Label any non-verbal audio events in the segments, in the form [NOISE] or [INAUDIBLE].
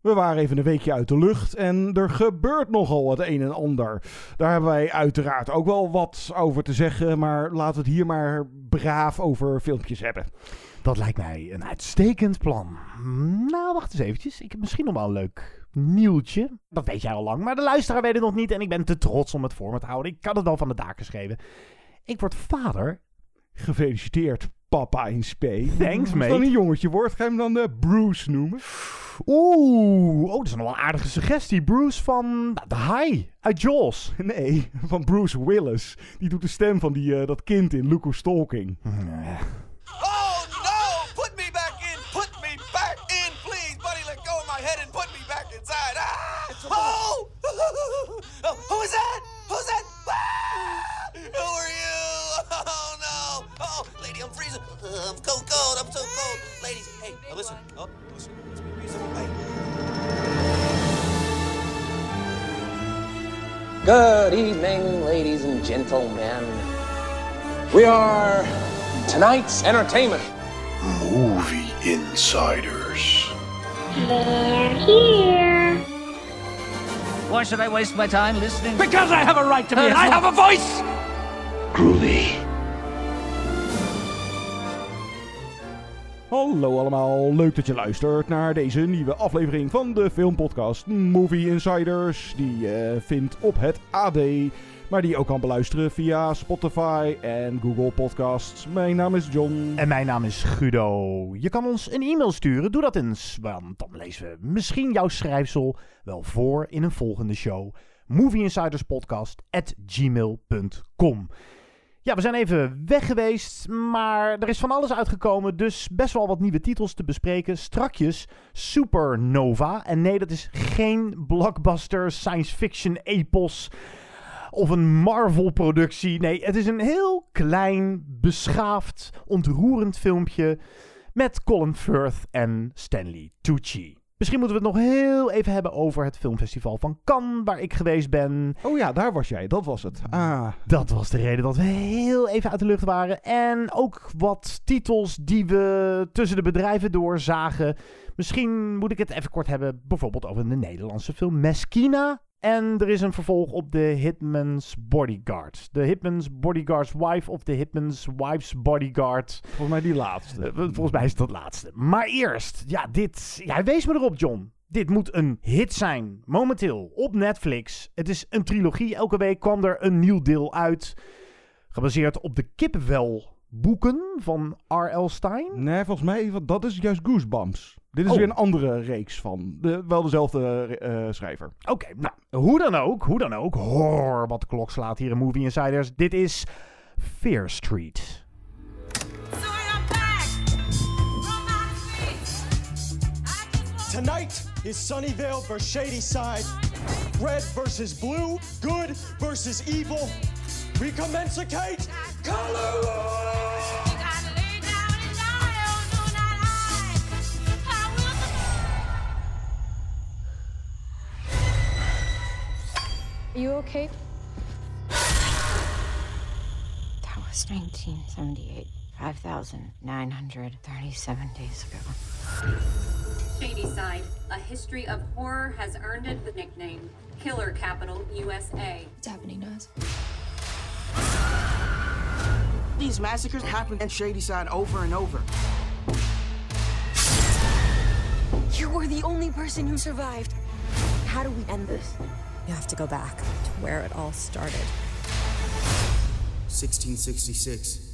We waren even een weekje uit de lucht en er gebeurt nogal het een en ander. Daar hebben wij uiteraard ook wel wat over te zeggen, maar laten we het hier maar braaf over filmpjes hebben. Dat lijkt mij een uitstekend plan. Nou, wacht eens eventjes. Ik heb misschien nog wel een leuk nieuwtje. Dat weet jij al lang, maar de luisteraar weet het nog niet en ik ben te trots om het voor me te houden. Ik kan het wel van de daken schreven. Ik word vader. Gefeliciteerd, papa in spe. [LAUGHS] Thanks, Als mate. dan een jongetje wordt, ga je hem dan eh, Bruce noemen? Oeh, oh, dat is nog wel een aardige suggestie. Bruce van nou, The High uit Jaws. [LAUGHS] Nee, van Bruce Willis. Die doet de stem van die, eh, dat kind in Luke Stalking. [LAUGHS] Oh no! Put me back in! Put me back in, please! Buddy, let go of my head and put me back inside! Ah! Oh! oh! Who is that? Lady, Uh, I'm cold, cold. I'm so cold. Ladies, hey, now listen. Oh, listen. Let's be reasonable. Hey. Good evening, ladies and gentlemen. We are tonight's entertainment. Movie Insiders. They're here. Why should I waste my time listening? Because I have a right to be. I have a voice. Groovy. Hallo allemaal, leuk dat je luistert naar deze nieuwe aflevering van de filmpodcast Movie Insiders. Die je vindt op het AD, maar die je ook kan beluisteren via Spotify en Google Podcasts. Mijn naam is John. En mijn naam is Guido. Je kan ons een e-mail sturen. Doe dat eens, want dan lezen we misschien jouw schrijfsel wel voor in een volgende show. Movieinsiderspodcast at gmail.com Ja, we zijn even weg geweest, maar er is van alles uitgekomen. Dus best wel wat nieuwe titels te bespreken. Strakjes Supernova. En nee, dat is geen blockbuster science fiction epos of een Marvel-productie. Nee, het is een heel klein, beschaafd, ontroerend filmpje met Colin Firth en Stanley Tucci. Misschien moeten we het nog heel even hebben over het filmfestival van Cannes, waar ik geweest ben. Oh ja, daar was jij, dat was het. Ah, Dat was de reden dat we heel even uit de lucht waren. En ook wat titels die we tussen de bedrijven doorzagen. Misschien moet ik het even kort hebben, bijvoorbeeld over de Nederlandse film Meskina. En er is een vervolg op The Hitman's Bodyguard. The Hitman's Bodyguard's Wife of The Hitman's Wife's Bodyguard. volgens mij die laatste. Eh, Volgens mij is dat laatste. Maar eerst, ja, dit. Ja, wees me erop, John. Dit moet een hit zijn. Momenteel op Netflix. Het is een trilogie. Elke week kwam er een nieuw deel uit. Gebaseerd op de kippenwelboeken van R.L. Stein. Nee, volgens mij, dat is juist Goosebumps. Dit is Oh. weer een andere reeks van. De, wel dezelfde eh, schrijver. Oké, nou, hoe dan ook, hoe dan ook. Hoor, wat de klok slaat hier in Movie Insiders. Dit is Fear Street. Tonight is Sunnyvale versus Shady Side. Red versus blue. Good versus evil. We commencicate color Are you okay? That was 1978. 5,937 days ago. Shady Side, a history of horror has earned it the nickname Killer Capital USA. What's happening to us? These massacres happen in Shady Side over and over. You were the only person who survived. How do we end this? You have to go back to where it all started. 1666.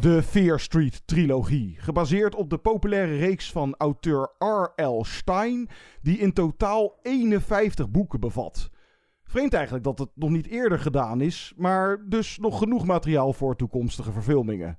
De Fear Street trilogie, gebaseerd op de populaire reeks van auteur R.L. Stein, die in totaal 51 boeken bevat. Vreemd eigenlijk dat het nog niet eerder gedaan is, maar dus nog genoeg materiaal voor toekomstige verfilmingen.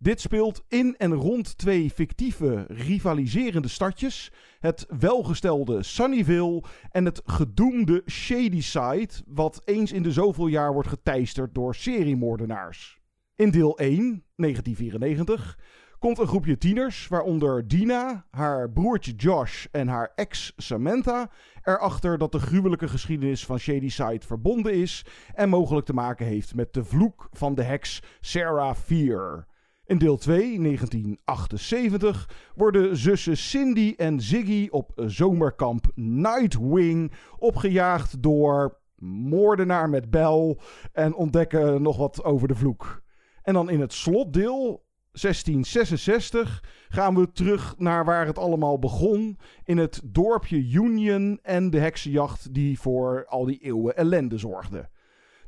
Dit speelt in en rond twee fictieve, rivaliserende stadjes: het welgestelde Sunnyvale en het gedoemde Shadyside, wat eens in de zoveel jaar wordt geteisterd door seriemoordenaars. In deel 1, 1994, komt een groepje tieners, waaronder Dina, haar broertje Josh en haar ex Samantha, erachter dat de gruwelijke geschiedenis van Shadyside verbonden is en mogelijk te maken heeft met de vloek van de heks Sarah Fear. In deel 2, 1978, worden zussen Cindy en Ziggy op zomerkamp Nightwing opgejaagd door moordenaar met bel en ontdekken nog wat over de vloek. En dan in het slotdeel 1666 gaan we terug naar waar het allemaal begon. In het dorpje Union en de heksenjacht die voor al die eeuwen ellende zorgde.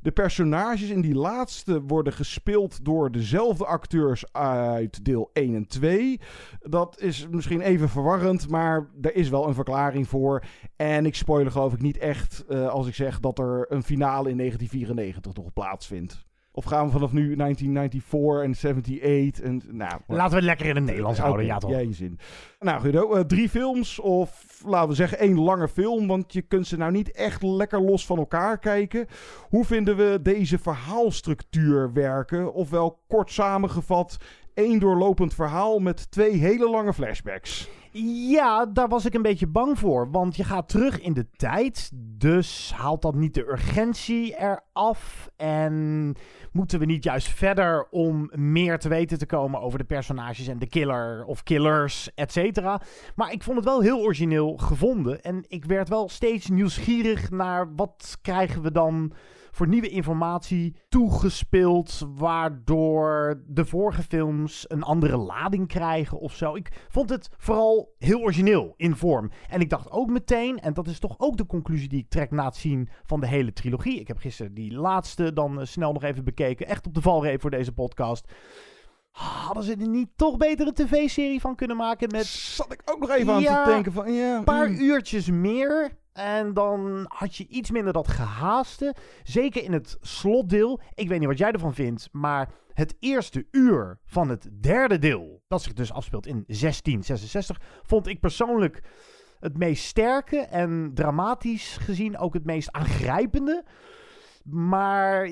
De personages in die laatste worden gespeeld door dezelfde acteurs uit deel 1 en 2. Dat is misschien even verwarrend, maar er is wel een verklaring voor. En ik spoiler geloof ik niet echt uh, als ik zeg dat er een finale in 1994 nog plaatsvindt. Of gaan we vanaf nu 1994 en 78? En, nou, Laten we het lekker in het Nederlands okay, houden, ja toch? Jij je zin. Nou Guido, uh, drie films of laten we zeggen één lange film. Want je kunt ze nou niet echt lekker los van elkaar kijken. Hoe vinden we deze verhaalstructuur werken? Ofwel kort samengevat, één doorlopend verhaal met twee hele lange flashbacks. Ja, daar was ik een beetje bang voor. Want je gaat terug in de tijd. Dus haalt dat niet de urgentie eraf? En moeten we niet juist verder om meer te weten te komen over de personages en de killer of killers, et cetera? Maar ik vond het wel heel origineel gevonden. En ik werd wel steeds nieuwsgierig naar wat krijgen we dan voor nieuwe informatie toegespeeld, waardoor de vorige films een andere lading krijgen of zo. Ik vond het vooral heel origineel in vorm. En ik dacht ook meteen, en dat is toch ook de conclusie die ik trek na het zien van de hele trilogie. Ik heb gisteren die laatste dan snel nog even bekeken, echt op de valreep voor deze podcast. Hadden ze er niet toch beter een tv-serie van kunnen maken met... Zat ik ook nog even aan ja, te denken van... Ja, een paar mm. uurtjes meer. En dan had je iets minder dat gehaaste. Zeker in het slotdeel. Ik weet niet wat jij ervan vindt, maar het eerste uur van het derde deel, dat zich dus afspeelt in 1666, vond ik persoonlijk het meest sterke en dramatisch gezien ook het meest aangrijpende. Maar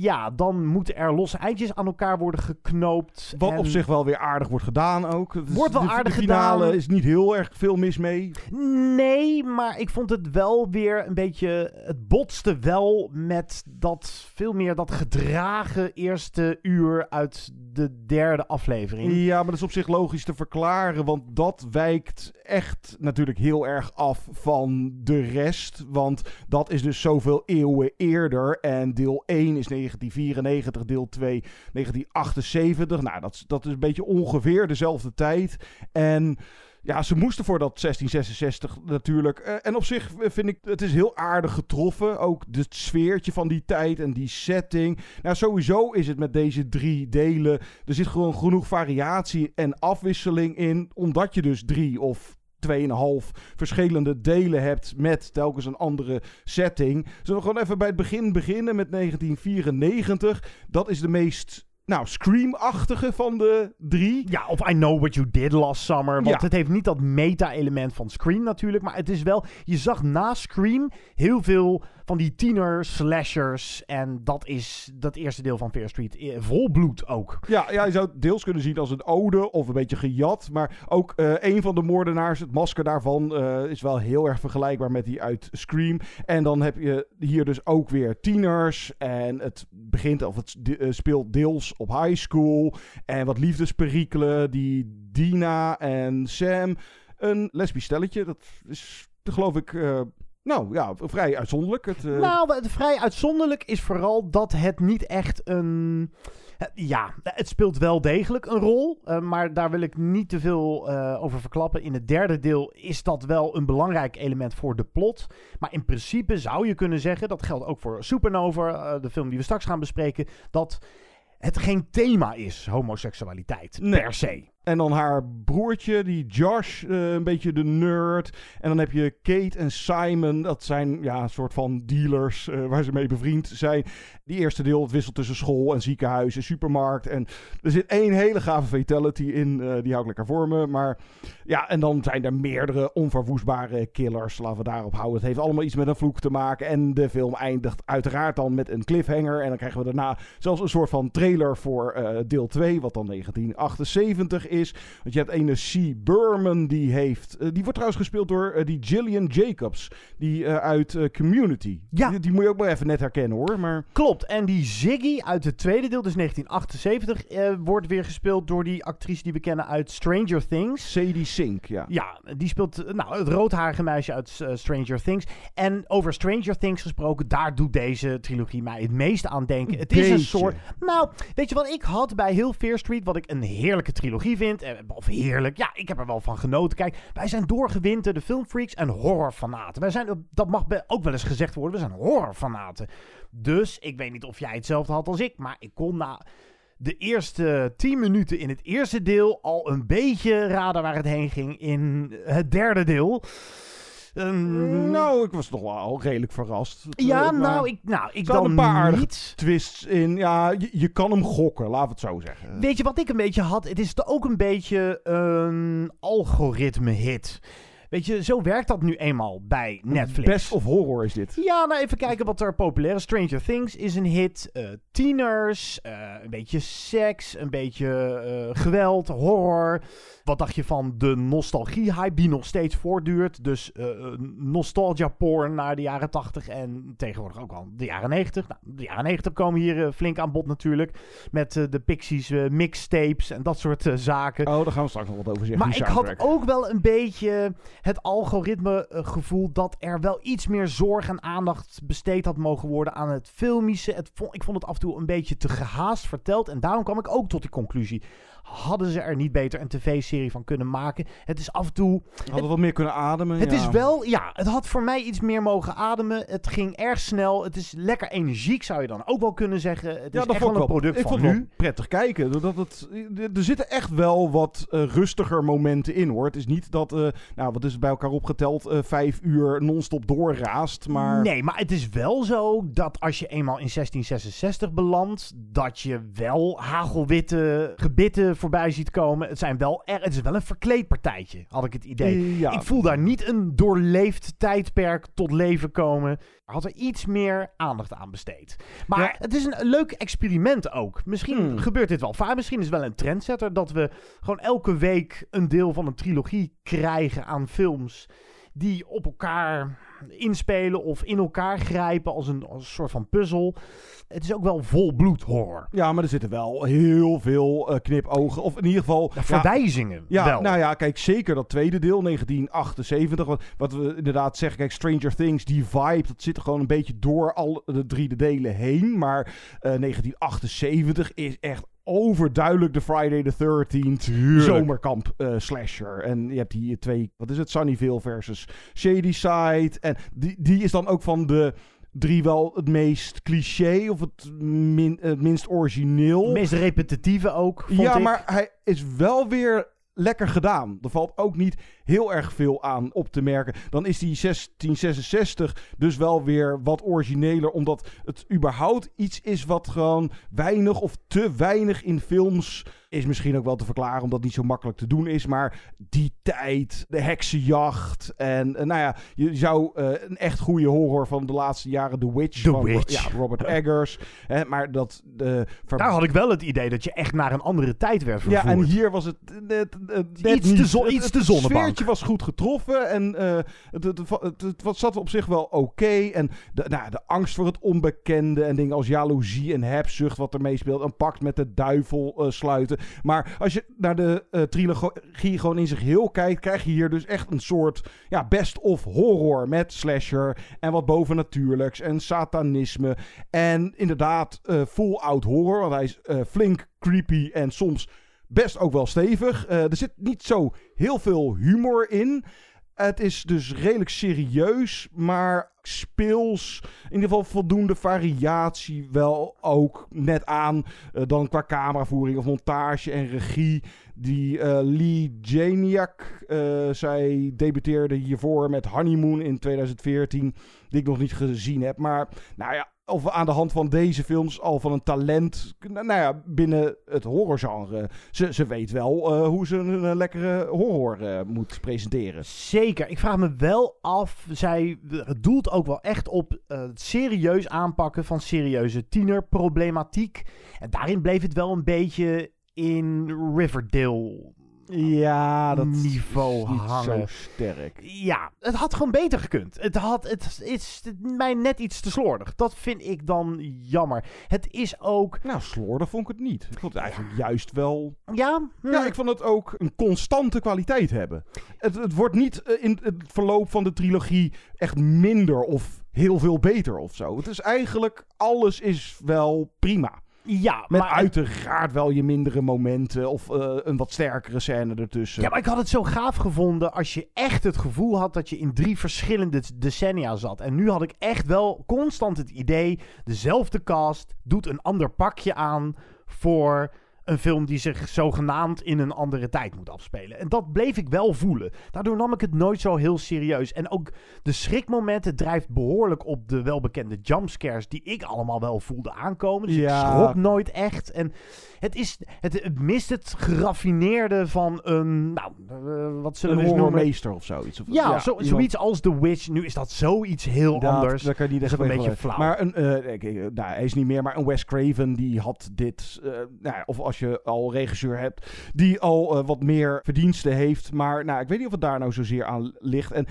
ja, dan moeten er losse eindjes aan elkaar worden geknoopt. Wat en... op zich wel weer aardig wordt gedaan ook. Het wordt wel de, aardig de finale gedaan. is niet heel erg veel mis mee. Nee, maar ik vond het wel weer een beetje... Het botste wel met dat veel meer dat gedragen eerste uur uit de derde aflevering. Ja, maar dat is op zich logisch te verklaren. Want dat wijkt echt natuurlijk heel erg af van de rest. Want dat is dus zoveel eeuwen eerder. En deel 1 is 1994, deel 2 1978. Nou, dat, dat is een beetje ongeveer dezelfde tijd. En ja, ze moesten voor dat 1666 natuurlijk. Uh, en op zich vind ik het is heel aardig getroffen. Ook het sfeertje van die tijd en die setting. Nou, sowieso is het met deze drie delen. Er zit gewoon genoeg variatie en afwisseling in. Omdat je dus drie of 2,5 verschillende delen hebt met telkens een andere setting. Zullen we gewoon even bij het begin beginnen met 1994. Dat is de meest nou, Scream-achtige van de drie. Ja, of I Know What You Did Last Summer. Want Ja. het heeft niet dat meta-element van Scream natuurlijk. Maar het is wel... Je zag na Scream heel veel van die tiener-slashers. En dat is dat eerste deel van Fear Street. eh, Vol bloed ook. Ja, ja, je zou het deels kunnen zien als een ode of een beetje gejat. Maar ook eh, een van de moordenaars, het masker daarvan, eh, is wel heel erg vergelijkbaar met die uit Scream. En dan heb je hier dus ook weer tieners. En het begint, of het speelt deels op high school. En wat liefdesperikelen, die Dina en Sam. Een lesbisch stelletje, dat is geloof ik... nou ja, vrij uitzonderlijk. Het, eh, Nou, het vrij uitzonderlijk is vooral dat het niet echt een... Ja, het speelt wel degelijk een rol, eh, maar daar wil ik niet te veel eh, over verklappen. In het derde deel is dat wel een belangrijk element voor de plot. Maar in principe zou je kunnen zeggen, dat geldt ook voor Supernova, de film die we straks gaan bespreken, dat het geen thema is, homoseksualiteit, Nee. per se. En dan haar broertje, die Josh, eh, een beetje de nerd. En dan heb je Kate en Simon. Dat zijn ja, een soort van dealers eh, waar ze mee bevriend zijn. Die eerste deel, wisselt tussen school en ziekenhuis en supermarkt. En er zit één hele gave fatality in. eh, die hou ik lekker voor me. Maar ja, en dan zijn er meerdere onverwoestbare killers. Laten we daarop houden. Het heeft allemaal iets met een vloek te maken. En de film eindigt uiteraard dan met een cliffhanger. En dan krijgen we daarna zelfs een soort van trailer voor deel 2. Wat dan 1978 is. Want je hebt ene C. Berman, die heeft... eh, die wordt trouwens gespeeld door eh, die Gillian Jacobs. Die eh, uit Community. Ja. Die, die moet je ook maar even net herkennen hoor. Maar Klopt. En die Ziggy uit het tweede deel, dus 1978, eh, wordt weer gespeeld door die actrice die we kennen uit Stranger Things. Sadie Sink, ja. Ja, die speelt nou, het roodharige meisje uit Stranger Things. En over Stranger Things gesproken, daar doet deze trilogie mij het meest aan denken. Het is een soort... Nou, weet je wat ik had bij Hill Fear Street, wat ik een heerlijke trilogie vind? Eh, Of heerlijk, ja, ik heb er wel van genoten. Kijk, wij zijn doorgewinterde filmfreaks en horrorfanaten. Wij zijn, dat mag ook wel eens gezegd worden, we zijn horrorfanaten. Dus, ik weet niet of jij hetzelfde had als ik, maar ik kon na de eerste 10 minuten in het eerste deel al een beetje raden waar het heen ging in het derde deel. Ehm, nou, ik was toch wel redelijk verrast. Ja, eh, maar nou, ik, nou, ik dan een paar niet. twists in. Ja, je, je kan hem gokken, laten we het zo zeggen. Weet je wat ik een beetje had? Het is ook een beetje een algoritme-hit. Weet je, zo werkt dat nu eenmaal bij Netflix. Best of horror is dit. Ja, nou even kijken wat er populair is. Stranger Things is een hit. eh, tieners, eh, een beetje seks, een beetje eh, geweld, horror. Wat dacht je van de nostalgie-hype die nog steeds voortduurt? Dus nostalgia-porn naar de jaren 80 en tegenwoordig ook al de jaren 90. Nou, de jaren 90 komen hier flink aan bod natuurlijk. Met de Pixies mixtapes en dat soort zaken. Oh, daar gaan we straks nog wat over zeggen. Maar ik had ook wel een beetje het algoritme eh, dat er wel iets meer zorg en aandacht besteed had mogen worden aan het filmische. Het ik vond het af en toe een beetje te gehaast verteld en daarom kwam ik ook tot die conclusie. Hadden ze er niet beter een tv-serie van kunnen maken? Het is af en toe. Hadden we wat meer kunnen ademen. Het ja. is wel, ja, het had voor mij iets meer mogen ademen. Het ging erg snel. Het is lekker energiek, zou je dan ook wel kunnen zeggen. Het is echt vond wel een product ik van vond nu. wel prettig kijken. Doordat het, er zitten echt wel wat eh, rustiger momenten in hoor. Het is niet dat, eh, nou wat is het bij elkaar opgeteld, eh, vijf uur non-stop doorraast. Maar Nee, maar het is wel zo dat als je eenmaal in 1666 belandt, dat je wel hagelwitte gebitten voorbij ziet komen. Het, zijn wel er, het is wel een verkleed partijtje, had ik het idee. Ja. Ik voel daar niet een doorleefd tijdperk tot leven komen. Er had er iets meer aandacht aan besteed. Maar Ja. het is een leuk experiment ook. Misschien Hmm. gebeurt dit wel vaak. Misschien is het wel een trendsetter dat we gewoon elke week een deel van een trilogie krijgen aan films die op elkaar inspelen of in elkaar grijpen als een, als een soort van puzzel. Het is ook wel vol bloed horror. Ja, maar er zitten wel heel veel eh, knipogen. Of in ieder geval... Ja, verwijzingen Ja, wel. nou ja, kijk, zeker dat tweede deel, 1978. Wat, wat we inderdaad zeggen, kijk, Stranger Things, die vibe, dat zit er gewoon een beetje door al de drie de delen heen. Maar eh, 1978 is echt overduidelijk de Friday the 13th zomerkamp eh, slasher. En je hebt hier twee, wat is het, Sunnyvale versus Shady Side. En die, die is dan ook van de drie wel het meest cliché of het, min, het minst origineel. Het meest repetitieve ook, vond Ja, ik. maar hij is wel weer lekker gedaan. Er valt ook niet heel erg veel aan op te merken. Dan is die 1666 dus wel weer wat origineler, omdat het überhaupt iets is wat gewoon weinig of te weinig in films is misschien ook wel te verklaren, omdat het niet zo makkelijk te doen is. Maar die tijd, de heksenjacht. En eh, nou ja, je zou eh, een echt goede horror van de laatste jaren, The Witch. The van, Witch. Ja, Robert [LAUGHS] Eggers. Hè, maar dat... De, Daar had ik wel het idee dat je echt naar een andere tijd werd vervoerd. ja, en hier was het net, Iets te niet. zo- Het- iets het, te zonnebank. sfeertje was goed getroffen en eh, het, het, het, het, het zat op zich wel oké. En de, nou, de angst voor het onbekende en dingen als jaloezie en hebzucht wat er meespeelt. Een pact met de duivel sluiten. Maar als je naar de eh, trilogie gewoon in zich heel kijkt, krijg je hier dus echt een soort ja, best-of horror met slasher en wat bovennatuurlijks en satanisme. En inderdaad eh full out horror, want hij is eh, flink creepy en soms best ook wel stevig. Eh, er zit niet zo heel veel humor in. Het is dus redelijk serieus, maar speels. In ieder geval voldoende variatie wel ook net aan. eh, dan qua cameravoering of montage en regie. Die eh, Lee Janiak, eh, zij debuteerde hiervoor met Honeymoon in 2014. Die ik nog niet gezien heb. Maar nou ja, of aan de hand van deze films al van een talent, nou ja, binnen het horrorgenre. Ze, ze weet wel eh, hoe ze een, eh, lekkere horror eh, moet presenteren. Zeker. Ik vraag me wel af. Zij doelt ook wel echt op eh, het serieus aanpakken van serieuze tienerproblematiek. En daarin bleef het wel een beetje in Riverdale Ja, dat niveau hangen. zo sterk. Ja, het had gewoon beter gekund. Het, had, het is mij net iets te slordig. Dat vind ik dan jammer. Het is ook... Nou, slordig vond ik het niet. Ik vond het eigenlijk juist wel... Ja? Ja, ik vond het ook een constante kwaliteit hebben. Het, het wordt niet eh, in het verloop van de trilogie echt minder of heel veel beter of zo. Het is eigenlijk... Alles is wel prima. Ja, Met maar... uiteraard wel je mindere momenten of eh, een wat sterkere scène ertussen. Ja, maar ik had het zo gaaf gevonden als je echt het gevoel had dat je in drie verschillende decennia zat. En nu had ik echt wel constant het idee, dezelfde cast doet een ander pakje aan voor een film die zich zogenaamd in een andere tijd moet afspelen. En dat bleef ik wel voelen. Daardoor nam ik het nooit zo heel serieus. En ook de schrikmomenten drijft behoorlijk op de welbekende jumpscares die ik allemaal wel voelde aankomen. Dus Ja. ik schrok nooit echt. En het, is, het, het mist het geraffineerde van een, nou, eh, wat zullen een we eens noemen? horrormeester of zoiets. Of, Ja, zo, zoiets als The Witch. Nu is dat zoiets heel Dat- anders. Dat kan je niet echt een beetje flauw. Maar een, nou, hij is niet meer, maar een Wes Craven die had dit. eh, nou, of als je al regisseur hebt, die al eh, wat meer verdiensten heeft. Maar nou, ik weet niet of het daar nou zozeer aan ligt. En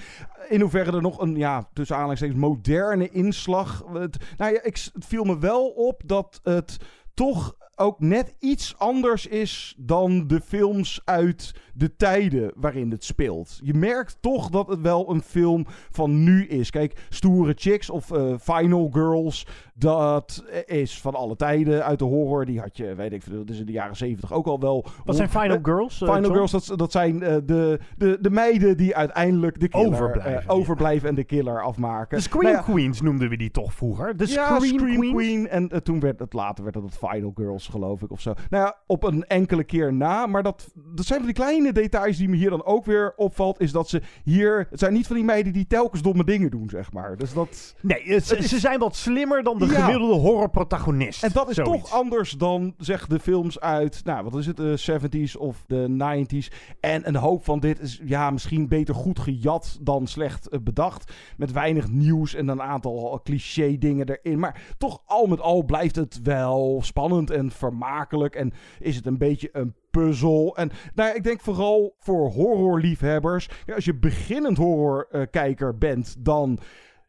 in hoeverre er nog een, ja, tussen aanhalingstekens, moderne inslag. Het, nou ja, ik, het viel me wel op dat het toch ook net iets anders is dan de films uit de tijden waarin het speelt. Je merkt toch dat het wel een film van nu is. Kijk, Stoere Chicks of eh, Final Girls, dat is van alle tijden uit de horror. Die had je, weet ik veel, dat is in de jaren zeventig ook al wel. Wat zijn Final Girls? eh, Final? Girls, dat, dat zijn eh, de, de, de meiden die uiteindelijk de killer, Overblijven, overblijven en de killer afmaken. De Scream Nou ja, Queens noemden we die toch vroeger? De ja, Scream? Queen. En toen werd het later werd het Final Girls, geloof ik, of zo. Nou ja, op een enkele keer na. Maar dat, dat zijn van die kleine details die me hier dan ook weer opvalt. Is dat ze hier... Het zijn niet van die meiden die telkens domme dingen doen, zeg maar. Dus dat... Nee, het- ze, Het is- ze zijn wat slimmer dan de Ja. gemiddelde horrorprotagonist. En dat is Zoiets. toch anders dan, zeg, de films uit, nou, wat is het, de 70s of de 90s. En een hoop van dit is, ja, misschien beter goed gejat dan slecht eh, bedacht. Met weinig nieuws en een aantal cliché dingen erin. Maar toch, al met al blijft het wel spannend en vermakelijk. En is het een beetje een puzzel. En nou ik denk vooral voor horrorliefhebbers. Ja, als je beginnend horrorkijker bent, dan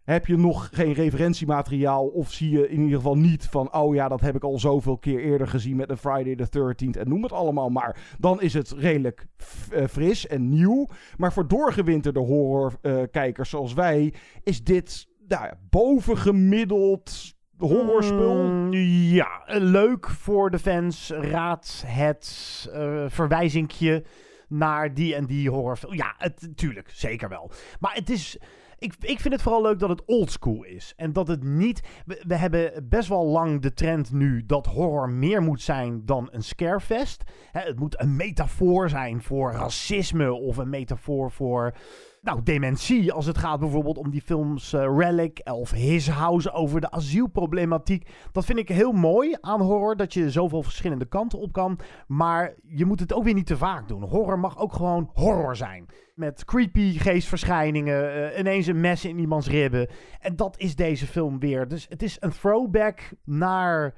heb je nog geen referentiemateriaal of zie je in ieder geval niet van oh ja, dat heb ik al zoveel keer eerder gezien met een Friday the 13th en noem het allemaal maar. Dan is het redelijk eh, fris en nieuw. Maar voor doorgewinterde horrorkijkers zoals wij is dit nou ja, bovengemiddeld horrorspul. Mm, ja, leuk voor de fans. Raad het eh verwijzingje naar die en die horrorfilm. Ja, het, tuurlijk, zeker wel. Maar het is... Ik, ik vind het vooral leuk dat het oldschool is. En dat het niet... We, hebben best wel lang de trend nu dat horror meer moet zijn dan een scarefest. Het moet een metafoor zijn voor racisme of een metafoor voor... Nou, dementie, als het gaat bijvoorbeeld om die films eh, Relic of His House over de asielproblematiek. Dat vind ik heel mooi aan horror, dat je zoveel verschillende kanten op kan. Maar je moet het ook weer niet te vaak doen. Horror mag ook gewoon horror zijn. Met creepy geestverschijningen, eh, ineens een mes in iemands ribben. En dat is deze film weer. Dus het is een throwback naar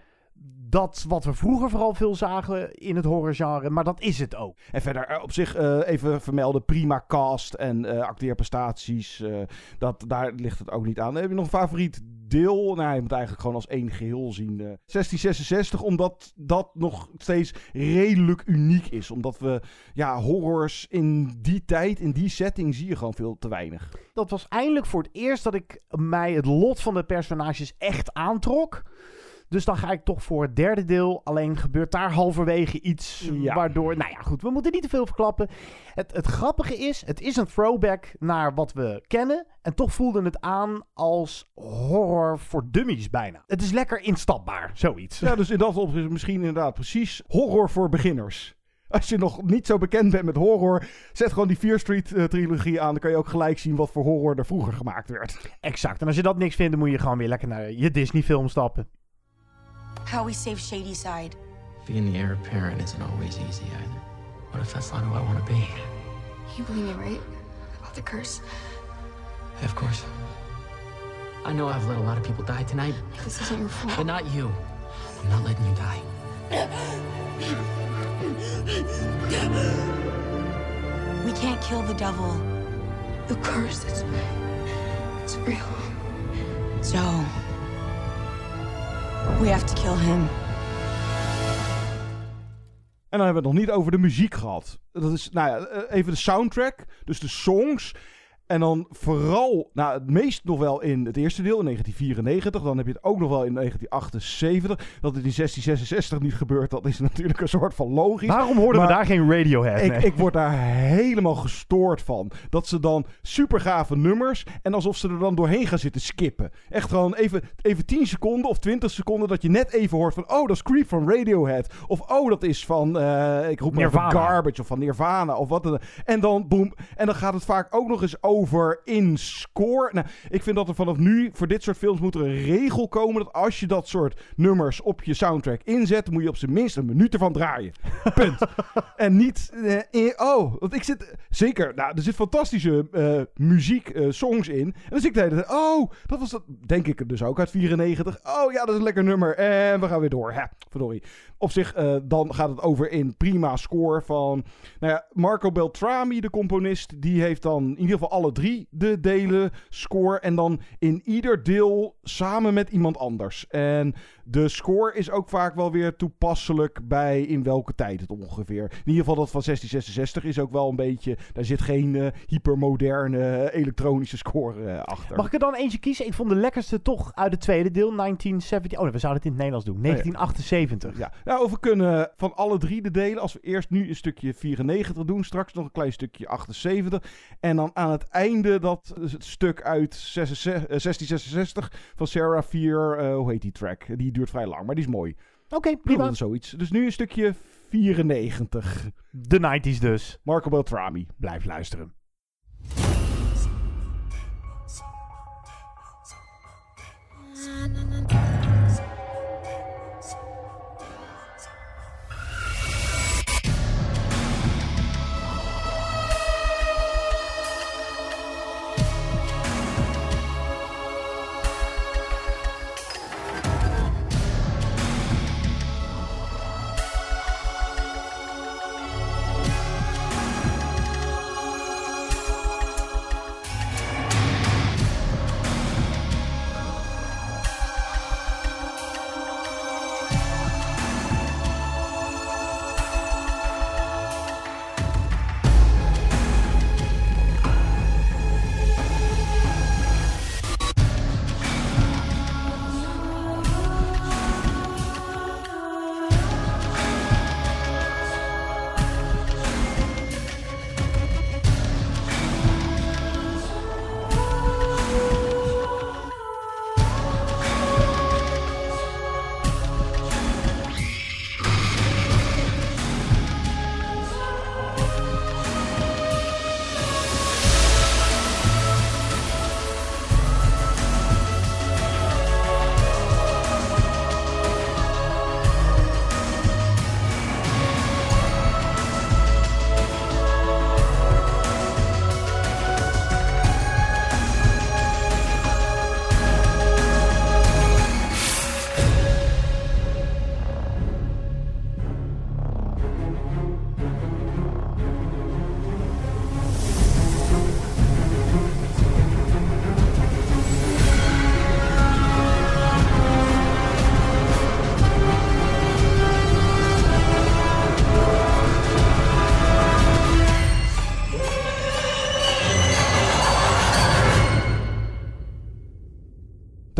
dat wat we vroeger vooral veel zagen in het horrorgenre. Maar dat is het ook. En verder eh, op zich eh, even vermelden, prima cast en eh, acteerprestaties. dat, daar ligt het ook niet aan. Heb je nog een favoriet deel? Nou, je moet eigenlijk gewoon als één geheel zien. eh 1666, omdat dat nog steeds redelijk uniek is. Omdat we, ja, horrors in die tijd, in die setting, zie je gewoon veel te weinig. Dat was eindelijk voor het eerst dat ik mij het lot van de personages echt aantrok. Dus dan ga ik toch voor het derde deel. Alleen gebeurt daar halverwege iets Ja. waardoor... Nou ja, goed, we moeten niet te veel verklappen. Het, het grappige is, het is een throwback naar wat we kennen. En toch voelde het aan als horror voor dummies bijna. Het is lekker instapbaar, zoiets. Ja, dus in dat opzicht misschien inderdaad precies horror voor beginners. Als je nog niet zo bekend bent met horror, zet gewoon die Fear Street eh, trilogie aan. Dan kan je ook gelijk zien wat voor horror er vroeger gemaakt werd. Exact. En als je dat niks vindt, dan moet je gewoon weer lekker naar je Disney film stappen. How we save Shady Side. Being the heir apparent isn't always easy either. What if that's not who I want to be? You believe me, right? About the curse. Of course. I know I've let a lot of people die tonight, This isn't your fault. but not you. I'm not letting you die. We can't kill the devil. The curse is. It's real. So. We have to kill him. En dan hebben we het nog niet over de muziek gehad. Dat is, nou ja, eh, even de soundtrack. Dus de songs. En dan vooral, nou het meest nog wel in het eerste deel, in 1994. Dan heb je het ook nog wel in 1978. Dat het in 1666 niet gebeurt, dat is [LAUGHS] natuurlijk een soort van logisch. Waarom hoorden we Maar daar geen Radiohead? Ik, Nee. ik word daar helemaal gestoord van. Dat ze dan super gave nummers. En alsof ze er dan doorheen gaan zitten skippen. Echt gewoon even, even 10 seconden of 20 seconden. Dat je net even hoort van. Oh, dat is Creep van Radiohead. Of oh, dat is van. eh, ik roep maar Nirvana. Garbage. Of van Nirvana. Of wat dan. En dan boem. En dan gaat het vaak ook nog eens over in score. Nou, ik vind dat er vanaf nu voor dit soort films moet er een regel komen. Dat als je dat soort nummers op je soundtrack inzet. moet je op zijn minst een minuut ervan draaien. [LAUGHS] Punt. En niet. eh, in- oh, want ik zit. Zeker. Nou, er zit fantastische eh, muziek, eh, songs in. En dan zit ik de hele tijd. Oh, dat was dat. Denk ik dus ook uit 94. Oh ja, dat is een lekker nummer. En we gaan weer door. Hè, verdorie. Op zich, eh, dan gaat het over in prima score van. Nou ja, Marco Beltrami, de componist. Die heeft dan in ieder geval alle drie de delen score. En dan in ieder deel samen met iemand anders. En de score is ook vaak wel weer toepasselijk bij in welke tijd het ongeveer. In ieder geval dat van 1666 is ook wel een beetje. Daar zit geen eh, hypermoderne eh, elektronische score eh, achter. Mag ik er dan eentje kiezen? Ik vond de lekkerste toch uit het tweede deel, 1970. Oh, nee, we zouden het in het Nederlands doen. 1978. Ja, nou, of we kunnen van alle drie de delen, als we eerst nu een stukje 94 doen, straks nog een klein stukje 78. En dan aan het einde dat het stuk uit 66 eh, 1666 van Sarah 4, eh, hoe heet die track? Die duurt vrij lang, maar die is mooi. Oké, Prima. prima. zoiets. Dus nu een stukje 94. De 90s dus. Marco Beltrami. Blijf luisteren.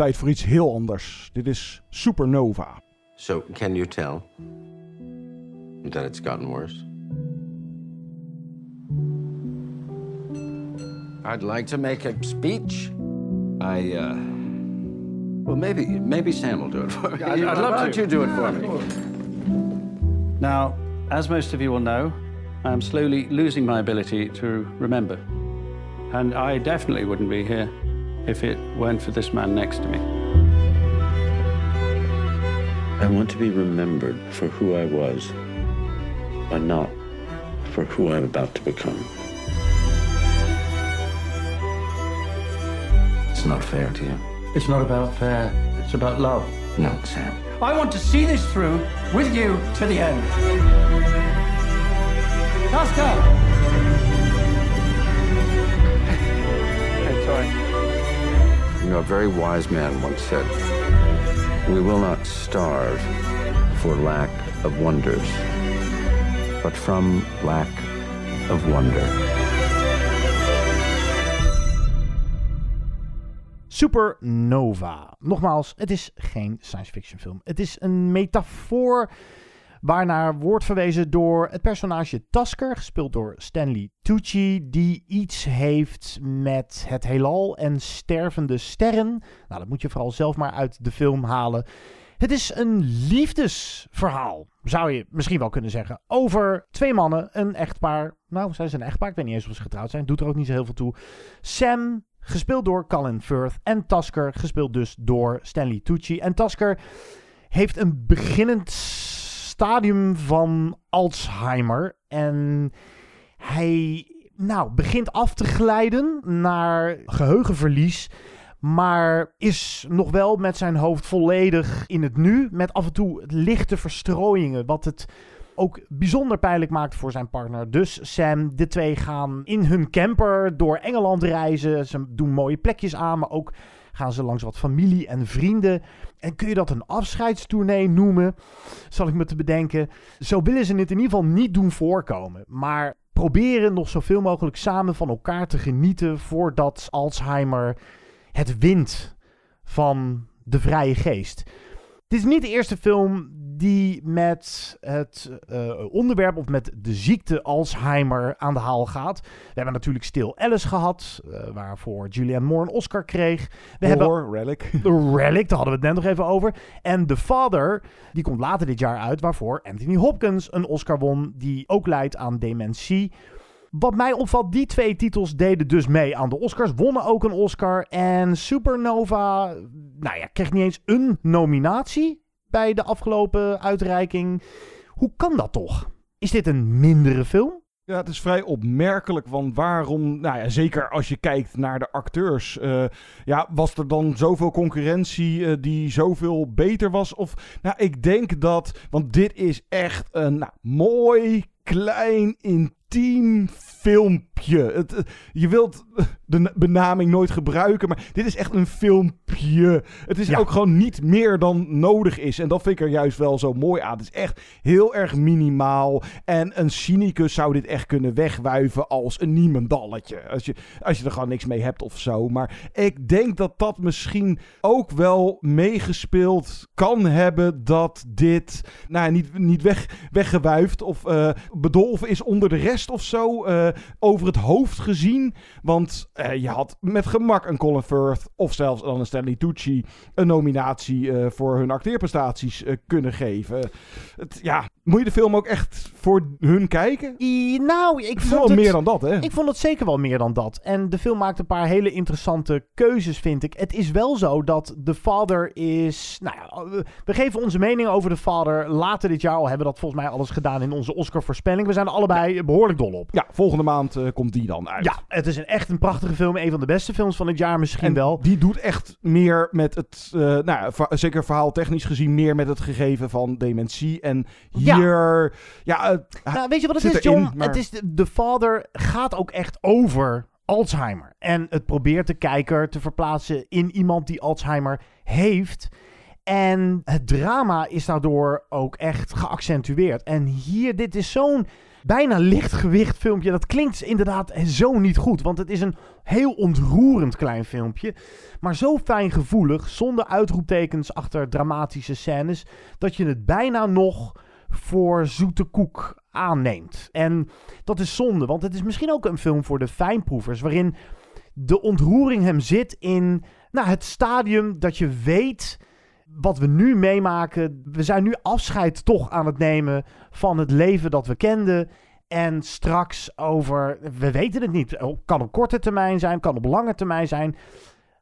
Tijd voor iets heel anders. Dit is Supernova. So, can you tell that it's gotten worse? I'd like to make a speech. I, uh. Well, maybe maybe Sam will do it for me. I'd- I'd love Why to. you do it for me? Now, as most of you will know, I am slowly losing my ability to remember. And I definitely wouldn't be here if it weren't for this man next to me. I want to be remembered for who I was, but not for who I'm about to become. It's not fair to you. It's not about fair. It's about love. No, Sam. I want to see this through with you to the end. Let's. I'm sorry. Oscar! know, a very wise man once said, We will not starve for lack of wonders, but from lack of wonder. Supernova. Nogmaals, het is geen science fiction film. Het is een metafoor waarnaar wordt verwezen door het personage Tasker, gespeeld door Stanley Tucci, die iets heeft met het heelal en stervende sterren. Nou, dat moet je vooral zelf maar uit de film halen. Het is een liefdesverhaal, zou je misschien wel kunnen zeggen. Over twee mannen, een echtpaar. Nou, zijn ze een echtpaar? Ik weet niet eens of ze getrouwd zijn. Doet er ook niet zo heel veel toe. Sam, gespeeld door Colin Firth. En Tasker, gespeeld dus door Stanley Tucci. En Tasker heeft een beginnend stadium van Alzheimer. En hij nou, begint af te glijden naar geheugenverlies. Maar is nog wel met zijn hoofd volledig in het nu. Met af en toe lichte verstrooiingen. Wat het ook bijzonder pijnlijk maakt voor zijn partner. Dus Sam, de twee gaan in hun camper door Engeland reizen. Ze doen mooie plekjes aan, maar ook gaan ze langs wat familie en vrienden. En kun je dat een afscheidstournee noemen? Zal ik me te bedenken. Zo willen ze het in ieder geval niet doen voorkomen. Maar proberen nog zoveel mogelijk samen van elkaar te genieten voordat Alzheimer het wint van de vrije geest. Dit is niet de eerste film die met het uh, onderwerp of met de ziekte Alzheimer aan de haal gaat. We hebben natuurlijk Still Alice gehad, uh, waarvoor Julianne Moore een Oscar kreeg. We Horror, hebben Relic. [LAUGHS] Relic, daar hadden we het net nog even over. En The Father, die komt later dit jaar uit, waarvoor Anthony Hopkins een Oscar won, die ook leidt aan dementie. Wat mij opvalt, die twee titels deden dus mee aan de Oscars. Wonnen ook een Oscar. En Supernova, nou ja, kreeg niet eens een nominatie bij de afgelopen uitreiking. Hoe kan dat toch? Is dit een mindere film? Ja, het is vrij opmerkelijk, want waarom, nou ja, zeker als je kijkt naar de acteurs, uh, ja, was er dan zoveel concurrentie uh, die zoveel beter was? Of, nou, ik denk dat, want dit is echt een nou, mooi, klein, intiem steam filmpje. Het, je wilt de benaming nooit gebruiken, maar dit is echt een filmpje. Het is ja. ook gewoon niet meer dan nodig is. En dat vind ik er juist wel zo mooi aan. Het is echt heel erg minimaal. En een cynicus zou dit echt kunnen wegwuiven als een niemendalletje. Als je, als je er gewoon niks mee hebt of zo. Maar ik denk dat dat misschien ook wel meegespeeld kan hebben dat dit nou, niet, niet weg, weggewuifd of uh, bedolven is onder de rest of zo. Uh, over het hoofd gezien. Want uh, je had met gemak een Colin Firth of zelfs dan een Stanley Tucci een nominatie uh, voor hun acteerprestaties uh, kunnen geven. Het, ja, moet je de film ook echt voor hun kijken? I, nou, ik vond wel het meer dan dat, hè? Ik vond het zeker wel meer dan dat. En de film maakt een paar hele interessante keuzes, vind ik. Het is wel zo dat The Father is... Nou ja, we geven onze mening over The Father later dit jaar. Al hebben dat volgens mij alles gedaan in onze Oscar-voorspelling. We zijn er allebei behoorlijk dol op. Ja, volgende maand uh, komt die dan uit. Ja, het is een, echt een prachtige film. Een van de beste films van het jaar misschien en wel. Die doet echt meer met het, uh, nou zeker verhaaltechnisch gezien, meer met het gegeven van dementie. En hier, ja, ja uh, nou, weet je wat het is, John? maar... Het is de, de Father gaat ook echt over Alzheimer. En het probeert de kijker te verplaatsen in iemand die Alzheimer heeft. En het drama is daardoor ook echt geaccentueerd. En hier, dit is zo'n bijna lichtgewicht filmpje. Dat klinkt inderdaad zo niet goed. Want het is een heel ontroerend klein filmpje. Maar zo fijngevoelig, zonder uitroeptekens achter dramatische scènes. Dat je het bijna nog voor zoete koek aanneemt. En dat is zonde, want het is misschien ook een film voor de fijnproevers. Waarin de ontroering hem zit in nou, het stadium dat je weet wat we nu meemaken. We zijn nu afscheid toch aan het nemen van het leven dat we kenden. En straks over, we weten het niet, kan op korte termijn zijn, kan op lange termijn zijn.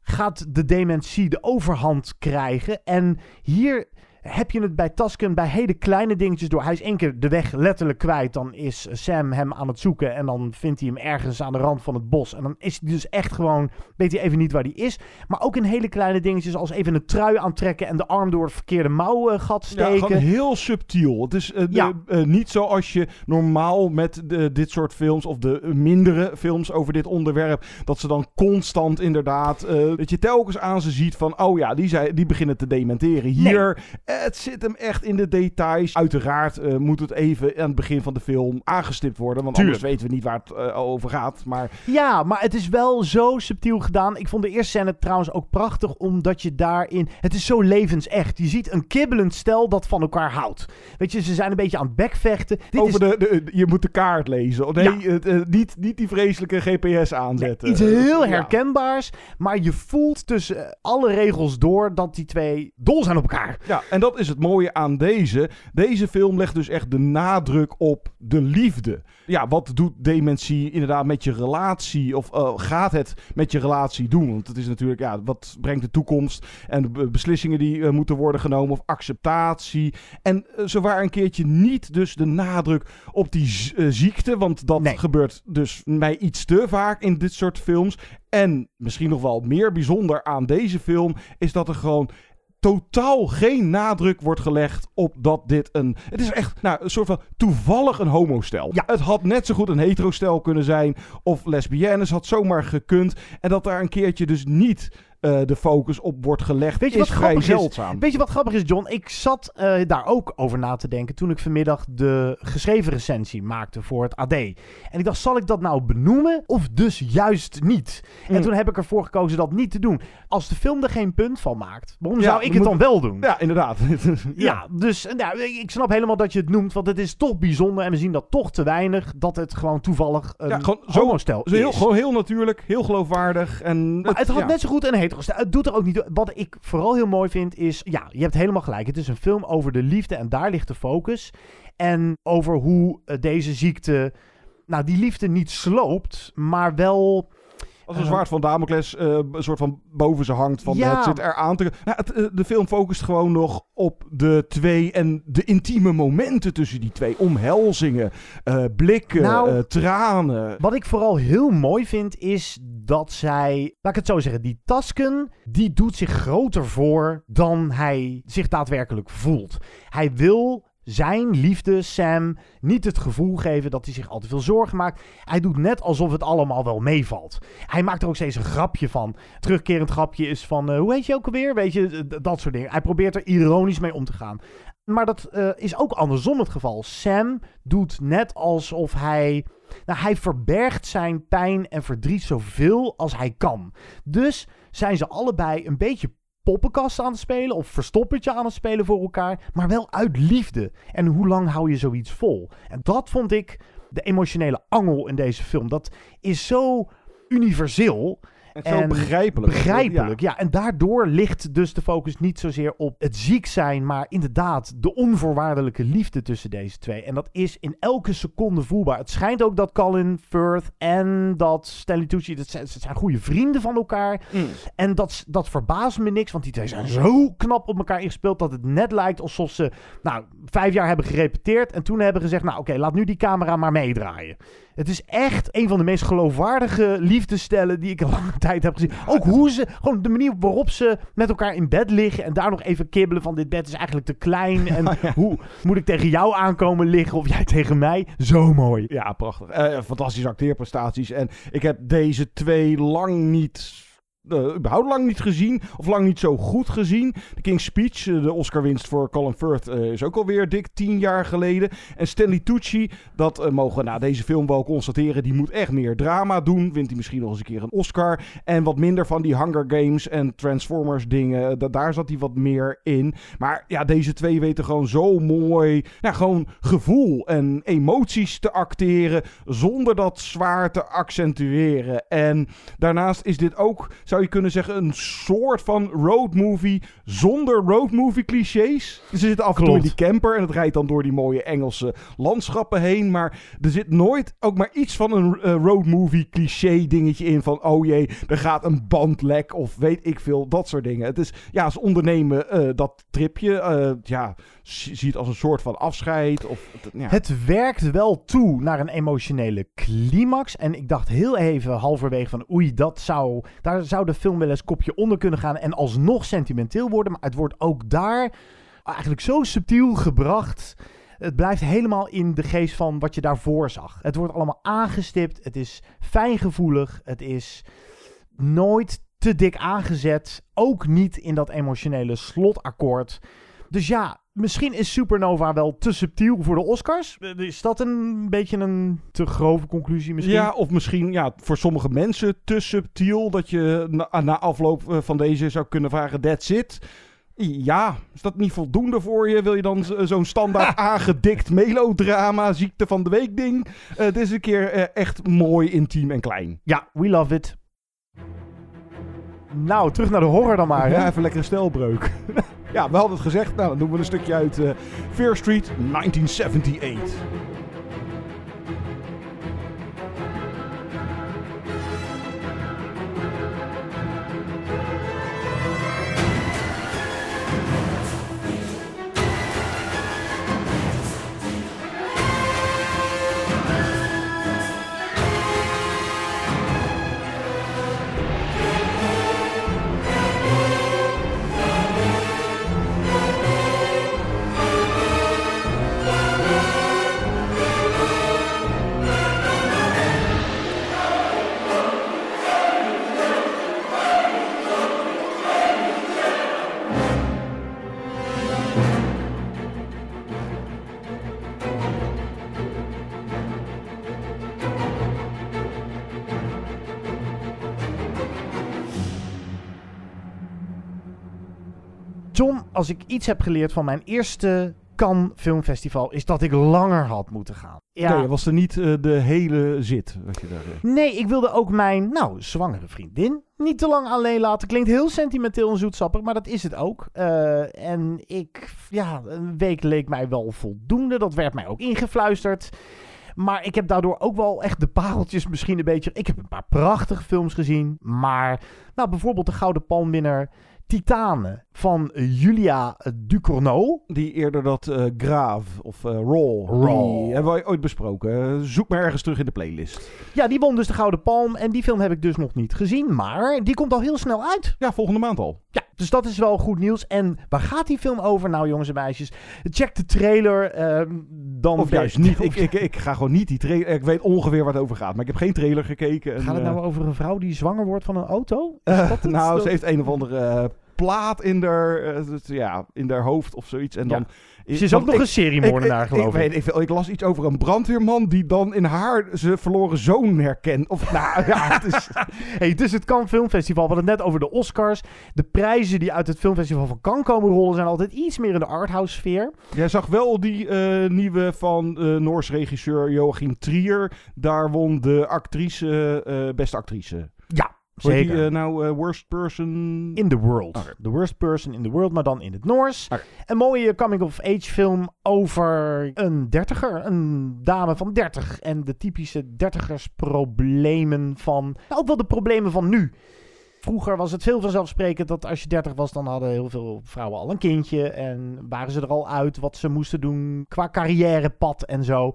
Gaat de dementie de overhand krijgen? En hier heb je het bij Tasken bij hele kleine dingetjes door. Hij is één keer de weg letterlijk kwijt. Dan is Sam hem aan het zoeken. En dan vindt hij hem ergens aan de rand van het bos. En dan is hij dus echt gewoon. Weet hij even niet waar hij is. Maar ook in hele kleine dingetjes. Als even een trui aantrekken. En de arm door het verkeerde mouwgat Ja, steken. gewoon heel subtiel. Het is eh, Ja. de- eh, niet zoals je normaal met de, dit soort films of de mindere films over dit onderwerp, dat ze dan constant inderdaad, eh, dat je telkens aan ze ziet van, oh ja, die, zijn, die beginnen te dementeren. Hier, het zit hem echt in de details. Uiteraard eh, moet het even aan het begin van de film aangestipt worden, want Tuurlijk. anders weten we niet waar het eh, over gaat. Maar Ja, maar het is wel zo subtiel gedaan. Ik vond de eerste scène trouwens ook prachtig, omdat je daarin... Het is zo levensecht. Je ziet een kibbelend stel dat van elkaar houdt. Weet je, ze zijn een beetje aan het bekvechten. Dit over is de, de, je moet de kaart lezen. Nee, Ja. het, eh, niet, niet die vreselijke GPS aanzetten. iets heel Ja. herkenbaars. Maar je voelt tussen alle regels door dat die twee dol zijn op elkaar. Ja, en dat is het mooie aan deze. Deze film legt dus echt de nadruk op de liefde. Ja, wat doet dementie inderdaad met je relatie? Of eh, gaat het met je relatie doen? Want het is natuurlijk, ja, wat brengt de toekomst? En de be- beslissingen die eh, moeten worden genomen of acceptatie. En eh, zo waar een keertje niet dus de nadruk op die ziekte. Want dat gebeurt dus mij iets te vaak in dit soort films. En misschien nog wel meer bijzonder aan deze film is dat er gewoon totaal geen nadruk wordt gelegd op dat dit een... Het is echt nou, een soort van toevallig een homostel. Ja. Het had net zo goed een heterostel kunnen zijn. Of lesbiennes had zomaar gekund. En dat daar een keertje dus niet eh, de focus op wordt gelegd Weet je is wat vrij zeldzaam. is? Weet je wat grappig is, John? Ik zat eh, daar ook over na te denken toen ik vanmiddag de geschreven recensie maakte voor het AD. En ik dacht, zal ik dat nou benoemen of dus juist niet? En Mm. toen heb ik ervoor gekozen dat niet te doen. Als de film er geen punt van maakt, waarom Ja, zou ik het dan wel doen? Ja, inderdaad. [LAUGHS] Ja, dus nou, ik snap helemaal dat je het noemt, want het is toch bijzonder en we zien dat toch te weinig dat het gewoon toevallig een Ja, gewoon zo- zo heel, is. gewoon heel natuurlijk, heel geloofwaardig. En Maar het had net zo goed een Het doet er ook niet. Wat ik vooral heel mooi vind is, ja, je hebt helemaal gelijk. Het is een film over de liefde en daar ligt de focus. En over hoe eh, deze ziekte, nou, die liefde niet sloopt, maar wel. Als een zwaard van Damocles eh, een soort van boven ze hangt. Van Ja. het zit er aan te... Nou, het, eh, de film focust gewoon nog op de twee en de intieme momenten tussen die twee. Omhelzingen, eh, blikken, Nou, tranen. Wat ik vooral heel mooi vind is dat zij, laat ik het zo zeggen, die Tasken, die doet zich groter voor dan hij zich daadwerkelijk voelt. Hij wil zijn liefde, Sam, niet het gevoel geven dat hij zich al te veel zorgen maakt. Hij doet net alsof het allemaal wel meevalt. Hij maakt er ook steeds een grapje van. Terugkerend grapje is van, eh, hoe heet je ook alweer? Weet je, dat soort dingen. Hij probeert er ironisch mee om te gaan. Maar dat eh, is ook andersom het geval. Sam doet net alsof hij. Nou, hij verbergt zijn pijn en verdriet zoveel als hij kan. Dus zijn ze allebei een beetje poppenkast aan het spelen of verstoppertje aan het spelen voor elkaar, maar wel uit liefde. En hoe lang hou je zoiets vol? En dat vond ik de emotionele angel in deze film. Dat is zo universeel. En zo begrijpelijk. Begrijpelijk, ja. En daardoor ligt dus de focus niet zozeer op het ziek zijn, maar inderdaad de onvoorwaardelijke liefde tussen deze twee. En dat is in elke seconde voelbaar. Het schijnt ook dat Colin Firth en dat Stanley Tucci, dat zijn, dat zijn goede vrienden van elkaar. Mm. En dat, dat verbaast me niks, want die twee zijn zo knap op elkaar ingespeeld dat het net lijkt alsof ze nou, vijf jaar hebben gerepeteerd en toen hebben gezegd, nou oké, laat nu die camera maar meedraaien. Het is echt een van de meest geloofwaardige liefdesstellen die ik in [LAUGHS] lange tijd heb gezien. Ook hoe ze, gewoon de manier waarop ze met elkaar in bed liggen en daar nog even kibbelen van dit bed is eigenlijk te klein. [LAUGHS] En hoe moet ik tegen jou aankomen liggen of jij tegen mij? Zo mooi. Ja, prachtig. Eh, fantastische acteerprestaties. En ik heb deze twee lang niet... eh, überhaupt lang niet gezien. Of lang niet zo goed gezien. The King's Speech, eh, de Oscar-winst voor Colin Firth, eh, is ook alweer dik tien jaar geleden. En Stanley Tucci, dat mogen we na deze film wel constateren. Die moet echt meer drama doen. Wint hij misschien nog eens een keer een Oscar. En wat minder van die Hunger Games en Transformers dingen. Da- daar zat hij wat meer in. Maar ja, deze twee weten gewoon zo mooi. Nou, gewoon gevoel en emoties te acteren. Zonder dat zwaar te accentueren. En daarnaast is dit ook. Zou je kunnen zeggen, een soort van roadmovie zonder roadmovie clichés. Ze zitten af en toe in die camper en het rijdt dan door die mooie Engelse landschappen heen. Maar er zit nooit ook maar iets van een uh, roadmovie cliché dingetje in. Van oh jee, er gaat een band lek of weet ik veel, dat soort dingen. Het is, ja, ze ondernemen uh, dat tripje. Uh, ja, zie het als een soort van afscheid. Of, ja. Het werkt wel toe naar een emotionele climax. En ik dacht heel even halverwege van oei, dat zou, daar zou de film wel eens kopje onder kunnen gaan en alsnog sentimenteel worden. Maar het wordt ook daar eigenlijk zo subtiel gebracht. Het blijft helemaal in de geest van wat je daarvoor zag. Het wordt allemaal aangestipt. Het is fijngevoelig. Het is nooit te dik aangezet. Ook niet in dat emotionele slotakkoord. Dus ja, misschien is Supernova wel te subtiel voor de Oscars. Is dat een beetje een te grove conclusie misschien? Ja, of misschien ja, voor sommige mensen te subtiel. Dat je na, na afloop eh, van deze zou kunnen vragen, that's it. Ja, is dat niet voldoende voor je? Wil je dan zo'n standaard [LAUGHS] aangedikt melodrama, ziekte van de week ding? Uh, dit is een keer uh, echt mooi, intiem en klein. Ja, we love it. Nou, terug naar de horror dan maar. Ja, even lekkere stelbreuk. [LAUGHS] ja, we hadden het gezegd. Nou, dan doen we een stukje uit uh, Fear Street 1978. Als ik iets heb geleerd van mijn eerste Cannes Filmfestival, is dat ik langer had moeten gaan. Ja, nee, was er niet uh, de hele zit? Wat je daar, uh... Nee, ik wilde ook mijn, nou, zwangere vriendin niet te lang alleen laten. Klinkt heel sentimenteel en zoetsappig, maar dat is het ook. Uh, en ik, ja, een week leek mij wel voldoende. Dat werd mij ook ingefluisterd. Maar ik heb daardoor ook wel echt de pareltjes misschien een beetje... Ik heb een paar prachtige films gezien. Maar, nou, bijvoorbeeld de Gouden Palmwinnaar... Titanen van Julia Ducournau. Die eerder dat uh, Graaf of uh, Raw, Raw. Die hebben wij ooit besproken. Zoek maar ergens terug in de playlist. Ja, die won dus de Gouden Palm. En die film heb ik dus nog niet gezien. Maar die komt al heel snel uit. Ja, volgende maand al. Ja, dus dat is wel goed nieuws. En waar gaat die film over? Nou, jongens en meisjes, check de trailer. Uh, dan of juist niet. Ik, ik, ik ga gewoon niet die trailer. Ik weet ongeveer waar het over gaat. Maar ik heb geen trailer gekeken. Gaat het nou over een vrouw die zwanger wordt van een auto? [LAUGHS] nou, ze heeft een of andere plaat in haar, uh, ja, in haar hoofd of zoiets. En dan, ja. Ze is ook nog ik, een seriemoordenaar, geloof ik. Ik, weet, ik, ik, las iets over een brandweerman die dan in haar zijn verloren zoon herkent. Of nou [LAUGHS] ja, het is... hey, het is het Cannes Filmfestival. We hadden het net over de Oscars. De prijzen die uit het filmfestival van Cannes komen rollen zijn altijd iets meer in de arthouse sfeer. Jij zag wel die uh, nieuwe van uh, Noors regisseur Joachim Trier. Daar won de actrice, beste actrice. Ja, Zeker. Die, uh, nou, uh, worst person... In the world. Okay. The worst person in the world, maar dan in het Noors. Okay. Een mooie coming-of-age film over een dertiger. Een dame van dertig. En de typische dertigersproblemen van... Nou, ook wel de problemen van nu. Vroeger was het veel vanzelfsprekend dat als je 30 was, dan hadden heel veel vrouwen al een kindje. En waren ze er al uit wat ze moesten doen qua carrièrepad en zo.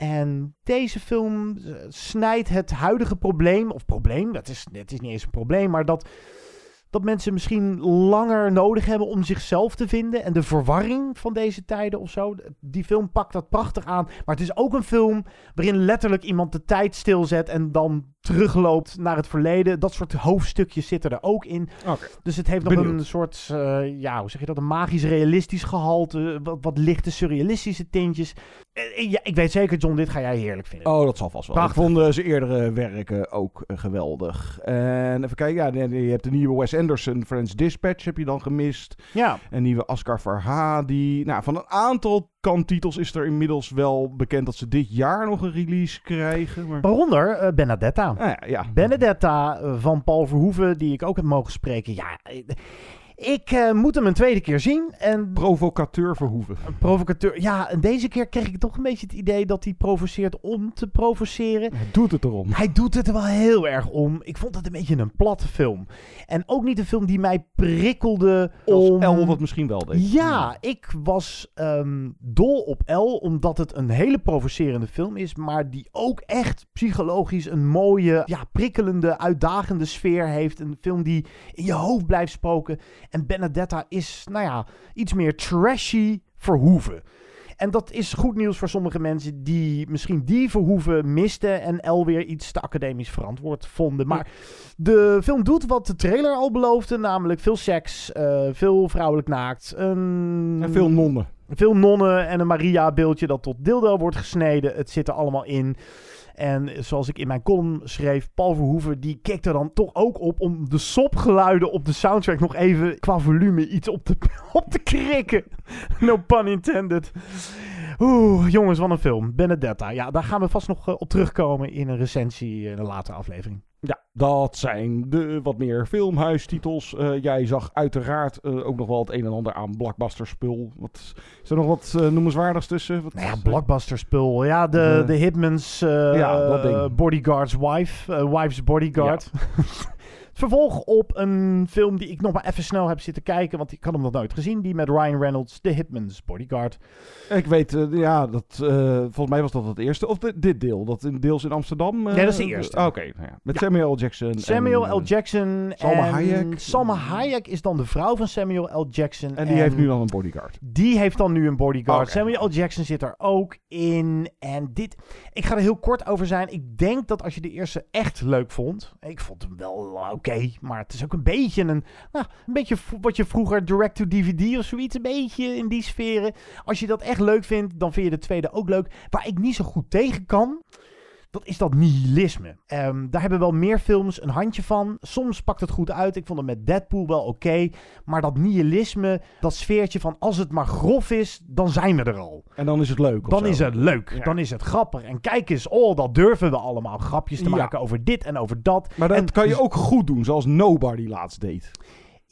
En deze film snijdt het huidige probleem, of probleem, het is, het is niet eens een probleem, maar dat, dat mensen misschien langer nodig hebben om zichzelf te vinden. En de verwarring van deze tijden of zo. Die film pakt dat prachtig aan. Maar het is ook een film waarin letterlijk iemand de tijd stilzet en dan terugloopt naar het verleden. Dat soort hoofdstukjes zitten er ook in. Okay. Dus het heeft nog Benieuwd. een soort, uh, ja, hoe zeg je dat, een magisch-realistisch gehalte. Wat, wat lichte surrealistische tintjes. Uh, ja, ik weet zeker, John, dit ga jij heerlijk vinden. Oh, dat zal vast wel. Prachtig. Ik vond uh, zijn eerdere werken ook geweldig. En even kijken, ja, je hebt de nieuwe Wes Anderson, Friends Dispatch heb je dan gemist. Ja. Een nieuwe Oscar Verhadi. Nou, van een aantal kantitels is er inmiddels wel bekend dat ze dit jaar nog een release krijgen. Maar... Waaronder eh, Benedetta. Ah, ja, ja. Benedetta eh, van Paul Verhoeven, die ik ook heb mogen spreken. Ja, eh, ik eh, moet hem een tweede keer zien. En Provocateur Verhoeven. een provocateur. Ja, en deze keer kreeg ik toch een beetje het idee dat hij provoceert om te provoceren. Hij doet het erom. Hij doet het er wel heel erg om. Ik vond het een beetje een platte film. En ook niet een film die mij prikkelde Als om... El dat misschien wel deed. Ja, ik was ehm, dol op L, omdat het een hele provocerende film is, maar die ook echt psychologisch een mooie, ja, prikkelende, uitdagende sfeer heeft. Een film die in je hoofd blijft spoken. En Benedetta is, nou ja, iets meer trashy verhoeven. En dat is goed nieuws voor sommige mensen die misschien die verhoeven misten en L weer iets te academisch verantwoord vonden. Maar de film doet wat de trailer al beloofde, namelijk veel seks, eh, veel vrouwelijk naakt, een... En veel nonnen. Veel nonnen en een Maria-beeldje dat tot dildo wordt gesneden. Het zit er allemaal in. En zoals ik in mijn column schreef, Paul Verhoeven die keek er dan toch ook op om de sopgeluiden op de soundtrack nog even qua volume iets op te, [LAUGHS] op te krikken. No pun intended. Oeh, jongens, wat een film. Benedetta. Ja, daar gaan we vast nog eh, op terugkomen in een recensie in een latere aflevering. Ja, dat zijn de wat meer filmhuistitels. Eh, jij zag uiteraard eh, ook nog wel het een en ander aan blockbuster spul. Wat, is er nog wat eh, noemenswaardigs tussen? Wat, Nou ja, blockbuster spul. Ja, de, de Hitmans ja. Bodyguard's Wife. wife's Bodyguard. [LAUGHS] Vervolg op een film die ik nog maar even snel heb zitten kijken. Want ik had hem nog nooit gezien. Die met Ryan Reynolds, The Hitman's Bodyguard. Ik weet, eh, ja, dat, eh, volgens mij was dat het eerste. Of dit, dit deel, dat in, deels in Amsterdam. eh, Nee, dat is de eerste. ah, Oké, nou ja. met Samuel L. Jackson. Samuel en, L. eh, Jackson. Salma en Hayek. Salma Hayek is dan de vrouw van Samuel L. Jackson. En die heeft nu dan een bodyguard. Die heeft dan nu een bodyguard. Samuel L. Jackson zit er ook in. En dit... Ik ga er heel kort over zijn. Ik denk dat als je de eerste echt leuk vond... Ik vond hem wel eh, maar het is ook een beetje een... Nou, een beetje wat je vroeger direct-to-DVD of zoiets... Een beetje in die sferen. Als je dat echt leuk vindt, dan vind je de tweede ook leuk. Waar ik niet zo goed tegen kan... Dat is dat nihilisme. Ehm, daar hebben wel meer films een handje van. Soms pakt het goed uit. Ik vond het met Deadpool wel oké. Maar dat nihilisme, dat sfeertje van als het maar grof is, dan zijn we er al. En dan is het leuk. Dan zo. is het leuk. Ja. Dan is het grappig. En kijk eens, oh, dat durven we allemaal. Grapjes te Ja. maken over dit en over dat. Maar dat En- kan je ook goed doen, zoals Nobody laatst deed.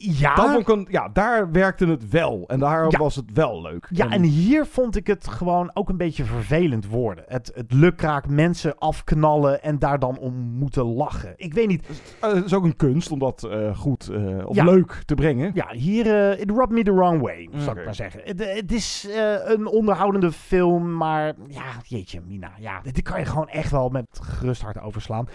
Ja, Dat ja, daar werkte het wel. En daar Ja. was het wel leuk. Ja, en hier vond ik het gewoon ook een beetje vervelend worden. Het, het lukraak mensen afknallen en daar dan om moeten lachen. Ik weet niet. Eh, het is ook een kunst om dat eh, goed eh, of Ja. leuk te brengen. Ja, hier, eh it rubbed me the wrong way, zou ik maar zeggen. Het, het is eh, een onderhoudende film, maar ja, jeetje, Mina. Ja, dit kan je gewoon echt wel met gerust hart overslaan.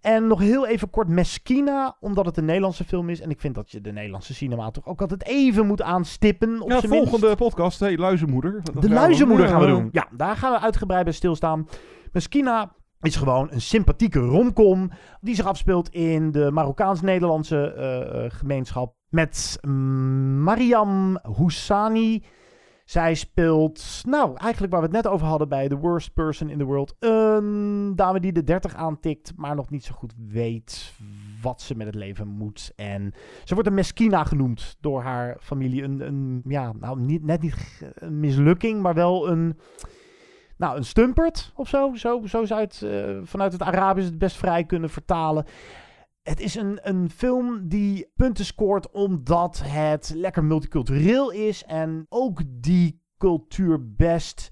En nog heel even kort Meskina, omdat het een Nederlandse film is. En ik vind dat je de Nederlandse cinema toch ook altijd even moet aanstippen. Op Ja, minst. volgende podcast, hey, Luizenmoeder. Dat De luizenmoeder gaan we doen. Ja, daar gaan we uitgebreid bij stilstaan. Meskina is gewoon een sympathieke romcom die zich afspeelt in de Marokkaans-Nederlandse eh, eh, gemeenschap met Mariam Houssani. Zij speelt, nou, eigenlijk waar we het net over hadden bij The Worst Person in the World. Een dame die de 30 aantikt, maar nog niet zo goed weet wat ze met het leven moet. En ze wordt een Meskina genoemd door haar familie. Een, een ja, nou, niet, net niet een mislukking, maar wel een, nou, een stumpert of zo. Zo, zo zou het eh, vanuit het Arabisch het best vrij kunnen vertalen. Het is een, een film die punten scoort omdat het lekker multicultureel is. En ook die cultuur best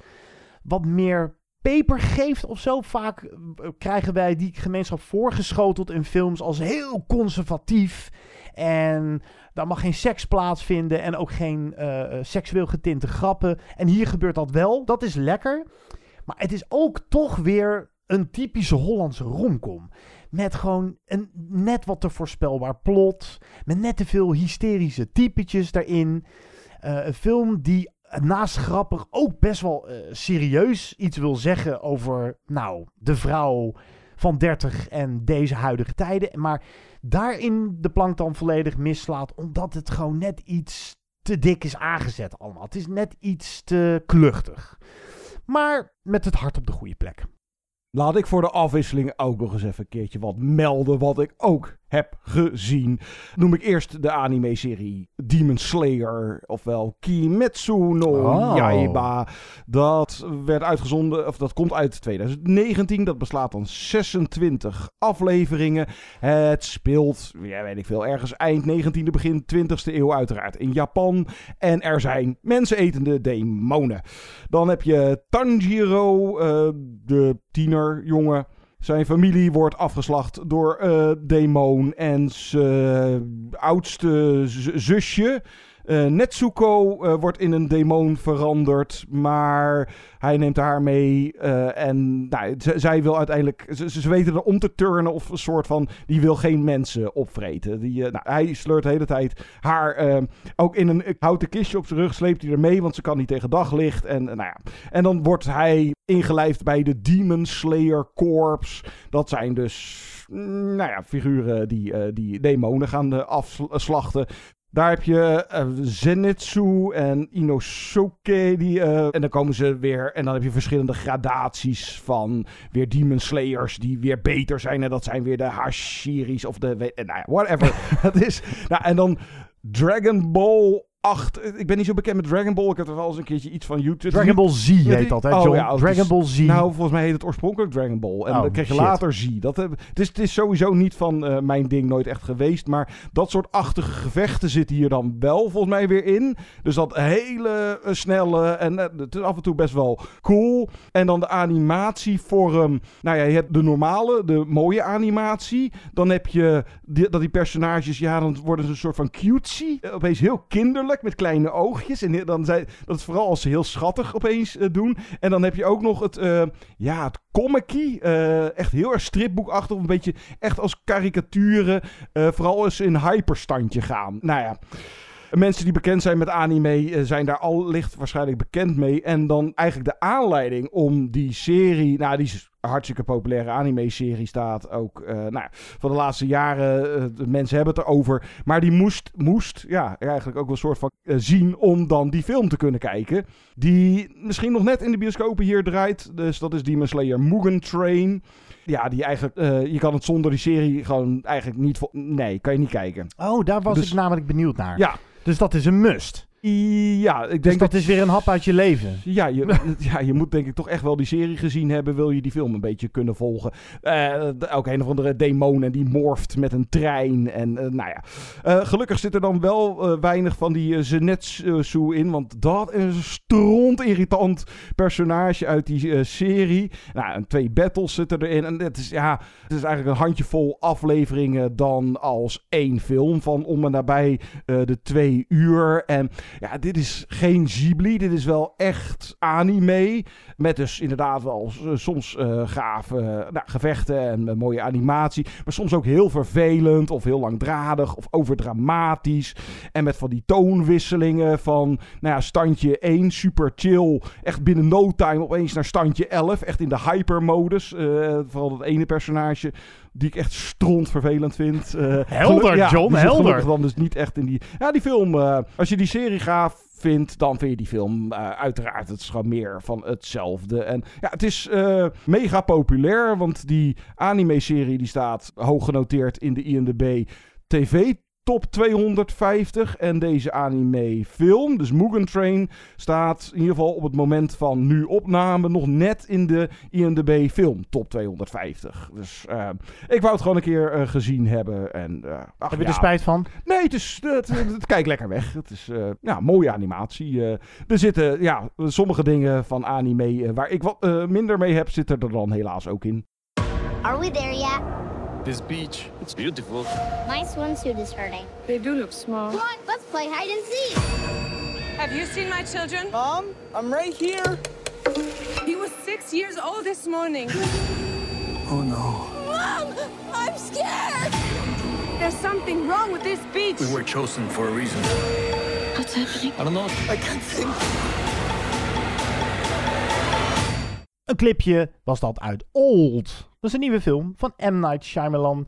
wat meer peper geeft of zo. Vaak eh, krijgen wij die gemeenschap voorgeschoteld in films als heel conservatief. En daar mag geen seks plaatsvinden en ook geen eh, eh, seksueel getinte grappen. En hier gebeurt dat wel. Dat is lekker. Maar het is ook toch weer een typische Hollandse romcom. Met gewoon een net wat te voorspelbaar plot. Met net te veel hysterische typetjes daarin. Eh, een film die naast grappig ook best wel eh, serieus iets wil zeggen over, nou, de vrouw van 30 en deze huidige tijden. Maar daarin de plank dan volledig mislaat, omdat het gewoon net iets te dik is aangezet allemaal. Het is net iets te kluchtig. Maar met het hart op de goede plek. Laat ik voor de afwisseling ook nog eens even een keertje wat melden wat ik ook heb gezien. Noem ik eerst de anime-serie Demon Slayer, ofwel Kimetsu no Oh. Yaiba. Dat werd uitgezonden, of dat komt uit 2019. Dat beslaat dan 26 afleveringen. Het speelt, ja, weet ik veel, ergens eind 19e, begin 20e eeuw uiteraard in Japan. En er zijn mensenetende demonen. Dan heb je Tanjiro, eh, de tienerjongen. Zijn familie wordt afgeslacht door eh demon en zijn oudste z- zusje. Eh, Netsuko eh, wordt in een demon veranderd, maar hij neemt haar mee eh, en nou, zij wil uiteindelijk, ze, ze weten er om te turnen of een soort van, die wil geen mensen opvreten. Die, nou, hij sleurt de hele tijd haar ook in een houten kistje op zijn rug, sleept hij er mee, want ze kan niet tegen daglicht. En, nou ja. en dan wordt hij ingelijfd bij de Demon Slayer Corps. Dat zijn dus, mm, nou ja, figuren die, die demonen gaan afslachten. Daar heb je eh, Zenitsu en Inosuke. Die, eh, en dan komen ze weer. En dan heb je verschillende gradaties van weer Demon Slayers. Die weer beter zijn. En dat zijn weer de Hashiris of de. eh, Nou ja, whatever. [LAUGHS] Het is. Nou, en dan Dragon Ball 8. Ik ben niet zo bekend met Dragon Ball. Ik heb er wel eens een keertje iets van YouTube. Dragon Ball Z heet dat, hè, Oh, ja, Dragon dus- Ball Z. Nou, volgens mij heet het oorspronkelijk Dragon Ball. En Oh, dan kreeg je shit. later Z. Dat heb, het, is, het is sowieso niet van eh, mijn ding nooit echt geweest. Maar dat soort achtige gevechten zitten hier dan wel volgens mij weer in. Dus dat hele eh, snelle en eh, het is af en toe best wel cool. En dan de animatievorm. Nou ja, je hebt de normale, de mooie animatie. Dan heb je die, dat die personages, ja, dan worden ze een soort van cutesy. Opeens heel kinderlijk met kleine oogjes. En dan zijn, dat is vooral als ze heel schattig opeens eh, doen. En dan heb je ook nog het, eh, ja, het comic echt heel erg stripboekachtig. Een beetje echt als karikaturen. eh, vooral als ze in hyperstandje gaan. Nou ja. Mensen die bekend zijn met anime eh, zijn daar al licht waarschijnlijk bekend mee. En dan eigenlijk de aanleiding om die serie. Nou, die hartstikke populaire anime-serie staat ook. eh, nou, van de laatste jaren. eh, de mensen hebben het erover. Maar die moest, moest ja, eigenlijk ook wel een soort van eh, zien om dan die film te kunnen kijken. Die misschien nog net in de bioscopen hier draait. Dus dat is Demon Slayer Mugen Train. Ja, die eigenlijk. je kan het zonder die serie gewoon eigenlijk niet. Nee, kan je niet kijken. Oh, daar was Dus- ik namelijk benieuwd naar. Ja. Dus dat is een must. Ja, ik denk Dus dat is weer een hap uit je leven. Ja je, [LAUGHS] ja, je moet denk ik toch echt wel die serie gezien hebben. Wil je die film een beetje kunnen volgen. De- ook een of andere demon en die morft met een trein. En eh, nou ja. Eh, gelukkig zit er dan wel weinig van die uh, Zenitsu in. Want dat is een stront irritant personage uit die serie. Nou, en twee battles zitten erin. En het is, ja, het is eigenlijk een handjevol afleveringen dan als één film. Van om en nabij de twee uur. En ja, dit is geen Ghibli. Dit is wel echt anime. Met dus inderdaad wel s- soms eh gaaf eh, nou, gevechten en eh, mooie animatie. Maar soms ook heel vervelend of heel langdradig of overdramatisch. En met van die toonwisselingen van nou ja, standje 1, super chill. Echt binnen no time opeens naar standje 11. Echt in de hypermodus. Eh vooral dat ene personage die ik echt stront vervelend vind. Eh, Helder, geluk- ja, John, helder. dan dus niet echt in die... Ja, die film... eh, als je die serie gaaf vindt, dan vind je die film eh, uiteraard. Het is gewoon meer van hetzelfde. En ja, het is mega populair, want die anime-serie die staat hoog genoteerd in de IMDb TV top 250 en deze anime film, dus Mugen Train, staat in ieder geval op het moment van nu opname nog net in de IMDb film top 250. Dus eh, ik wou het gewoon een keer eh, gezien hebben. En, eh, ach, Heb je ja. er spijt van? Nee, het, is, het, het, het kijkt lekker weg. Het is eh, ja, mooie animatie. eh. er zitten ja, sommige dingen van anime waar ik wat eh, minder mee heb, zitten er dan helaas ook in. Are we there yet? This beach, it's beautiful. My swimsuit is hurting. They do look small. Come on, let's play hide and seek. Have you seen my children? Mom, I'm right here. He was six years old this morning. Oh no. Mom, I'm scared. There's something wrong with this beach. We were chosen for a reason. What's happening? I don't know. I can't think. Een clipje was dat uit Old. Dat is een nieuwe film van M. Night Shyamalan.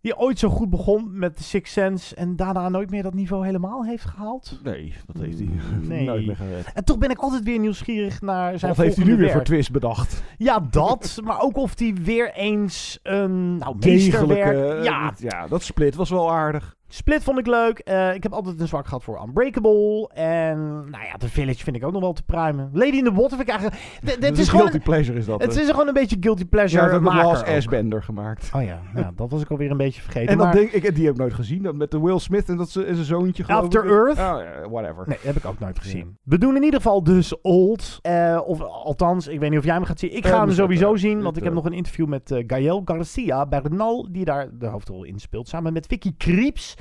Die ooit zo goed begon met The Sixth Sense en daarna nooit meer dat niveau helemaal heeft gehaald. Nee, dat heeft hij [LAUGHS] Nee. nooit meer gered. En toch ben ik altijd weer nieuwsgierig naar zijn Wat heeft hij nu weer voor twist bedacht? Ja, dat. [LAUGHS] maar ook of hij weer eens een nou, meesterwerk... Ja. ja, dat split was wel aardig. Split vond ik leuk. Eh, ik heb altijd een zwak gehad voor Unbreakable. En nou ja, The Village vind ik ook nog wel te pruimen. Lady in the Water vind ik eigenlijk... [LAUGHS] Dat is is gewoon, guilty pleasure is dat. Het is gewoon een beetje guilty ja, pleasure dat als maker ook. S-bender gemaakt. Oh ja, ja, dat was ik alweer een beetje vergeten. En maar denk ik, die heb ik nooit gezien. Dat met de Will Smith en dat ze en zijn zoontje. geloof After ik. Earth? Oh, ja, whatever. Nee, heb ik ook nooit gezien. We doen in ieder geval dus Old. Eh, of althans, ik weet niet of jij hem gaat zien. Ik ga hem moet sowieso eh, zien. Want ik heb nog een interview met Gael Garcia Bernal. Die daar de hoofdrol in speelt. Samen met Vicky Creeps.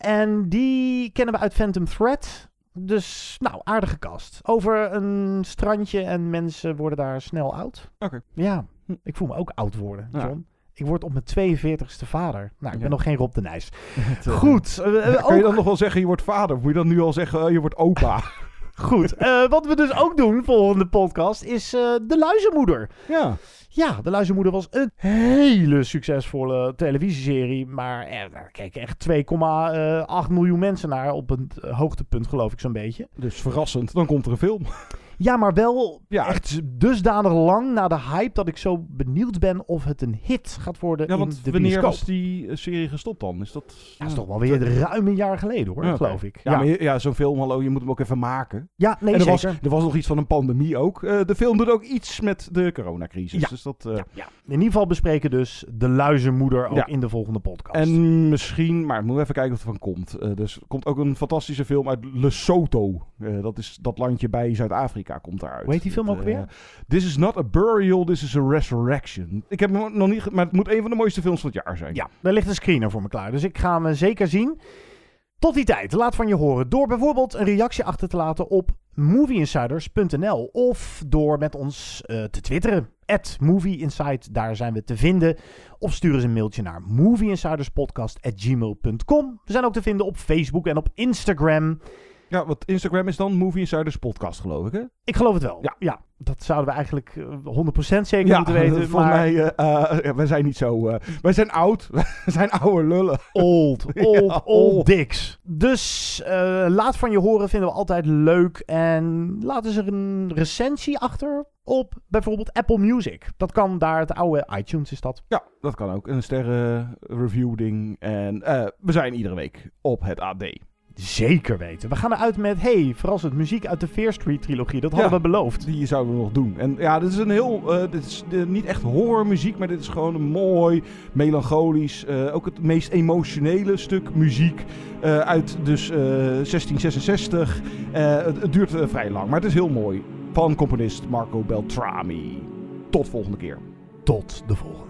En die kennen we uit Phantom Thread. Dus, nou, aardige kast. Over een strandje en mensen worden daar snel oud. Oké. Ja, ik voel me ook oud worden, Ja. John. Ik word op mijn 42ste vader. Nou, ik ben Ja. nog geen Rob de Nijs. [LAUGHS] Eh, Goed. [LAUGHS] Kan je dan nog wel zeggen je wordt vader? Moet je dan nu al zeggen eh, je wordt opa? [LAUGHS] Goed. Wat we dus ook doen, volgende podcast, is De Luizenmoeder. ja. Ja, De Luizenmoeder was een hele succesvolle televisieserie. Maar er daar keken echt 2,8 miljoen mensen naar op een eh, hoogtepunt, geloof ik zo'n beetje. Dus verrassend, dan komt er een film. Ja, maar wel Ja. echt dusdanig lang na de hype dat ik zo benieuwd ben of het een hit gaat worden Ja, in want de wanneer bioscoop. was die eh, serie gestopt dan? Is dat... Dat is toch wel weer ruim een jaar geleden hoor, geloof ik. Ja, maar ja zo'n film, hallo, je moet hem ook even maken. Ja, nee, en er was, zeker. er was nog iets van een pandemie ook. Eh, de film doet ook iets met de coronacrisis. Dus dat, eh, Ja. In ieder geval bespreken dus De Luizenmoeder ook in de volgende podcast. En misschien, maar moeten we even kijken wat er van komt. Eh, dus er komt ook een fantastische film uit Lesotho. Eh, dat is dat landje bij Zuid-Afrika komt daaruit. Hoe heet die film ook eh, weer? This is not a burial, this is a resurrection. Ik heb hem nog niet, maar het moet een van de mooiste films van het jaar zijn. Ja, daar ligt een screener voor me klaar. Dus ik ga hem eh, zeker zien. Tot die tijd, laat van je horen. Door bijvoorbeeld een reactie achter te laten op movieinsiders.nl. Of door met ons eh, te twitteren. At movieinsight, daar zijn we te vinden. Of stuur eens een mailtje naar movieinsiderspodcast.gmail.com. We zijn ook te vinden op Facebook en op Instagram. Ja, want Instagram is dan Movie Insiders Podcast, geloof ik, hè? Ik geloof het wel. Ja. Ja, dat zouden we eigenlijk eh, 100% zeker Ja, moeten weten. [LAUGHS] volgens maar mij, eh, eh, ja, wij zijn niet zo... eh, wij zijn oud, [LAUGHS] we zijn oude lullen. Old, [LAUGHS] old, old old. dicks. Dus eh, laat van je horen, vinden we altijd leuk. En laat eens er een recensie achter op bijvoorbeeld Apple Music. Dat kan daar, het oude iTunes is dat. Ja, dat kan ook. Een sterren review ding. En eh, we zijn iedere week op het AD. Zeker weten. We gaan eruit met, hey, verrassend muziek uit de Fear Street trilogie. Dat hadden Ja. we beloofd. Die zouden we nog doen. En ja, dit is een heel. eh, dit is eh, niet echt horrormuziek, maar dit is gewoon een mooi, melancholisch. eh, ook het meest emotionele stuk muziek. uit dus eh, 1666. Eh, het, het duurt vrij lang, maar het is heel mooi. Van componist Marco Beltrami. Tot volgende keer. Tot de volgende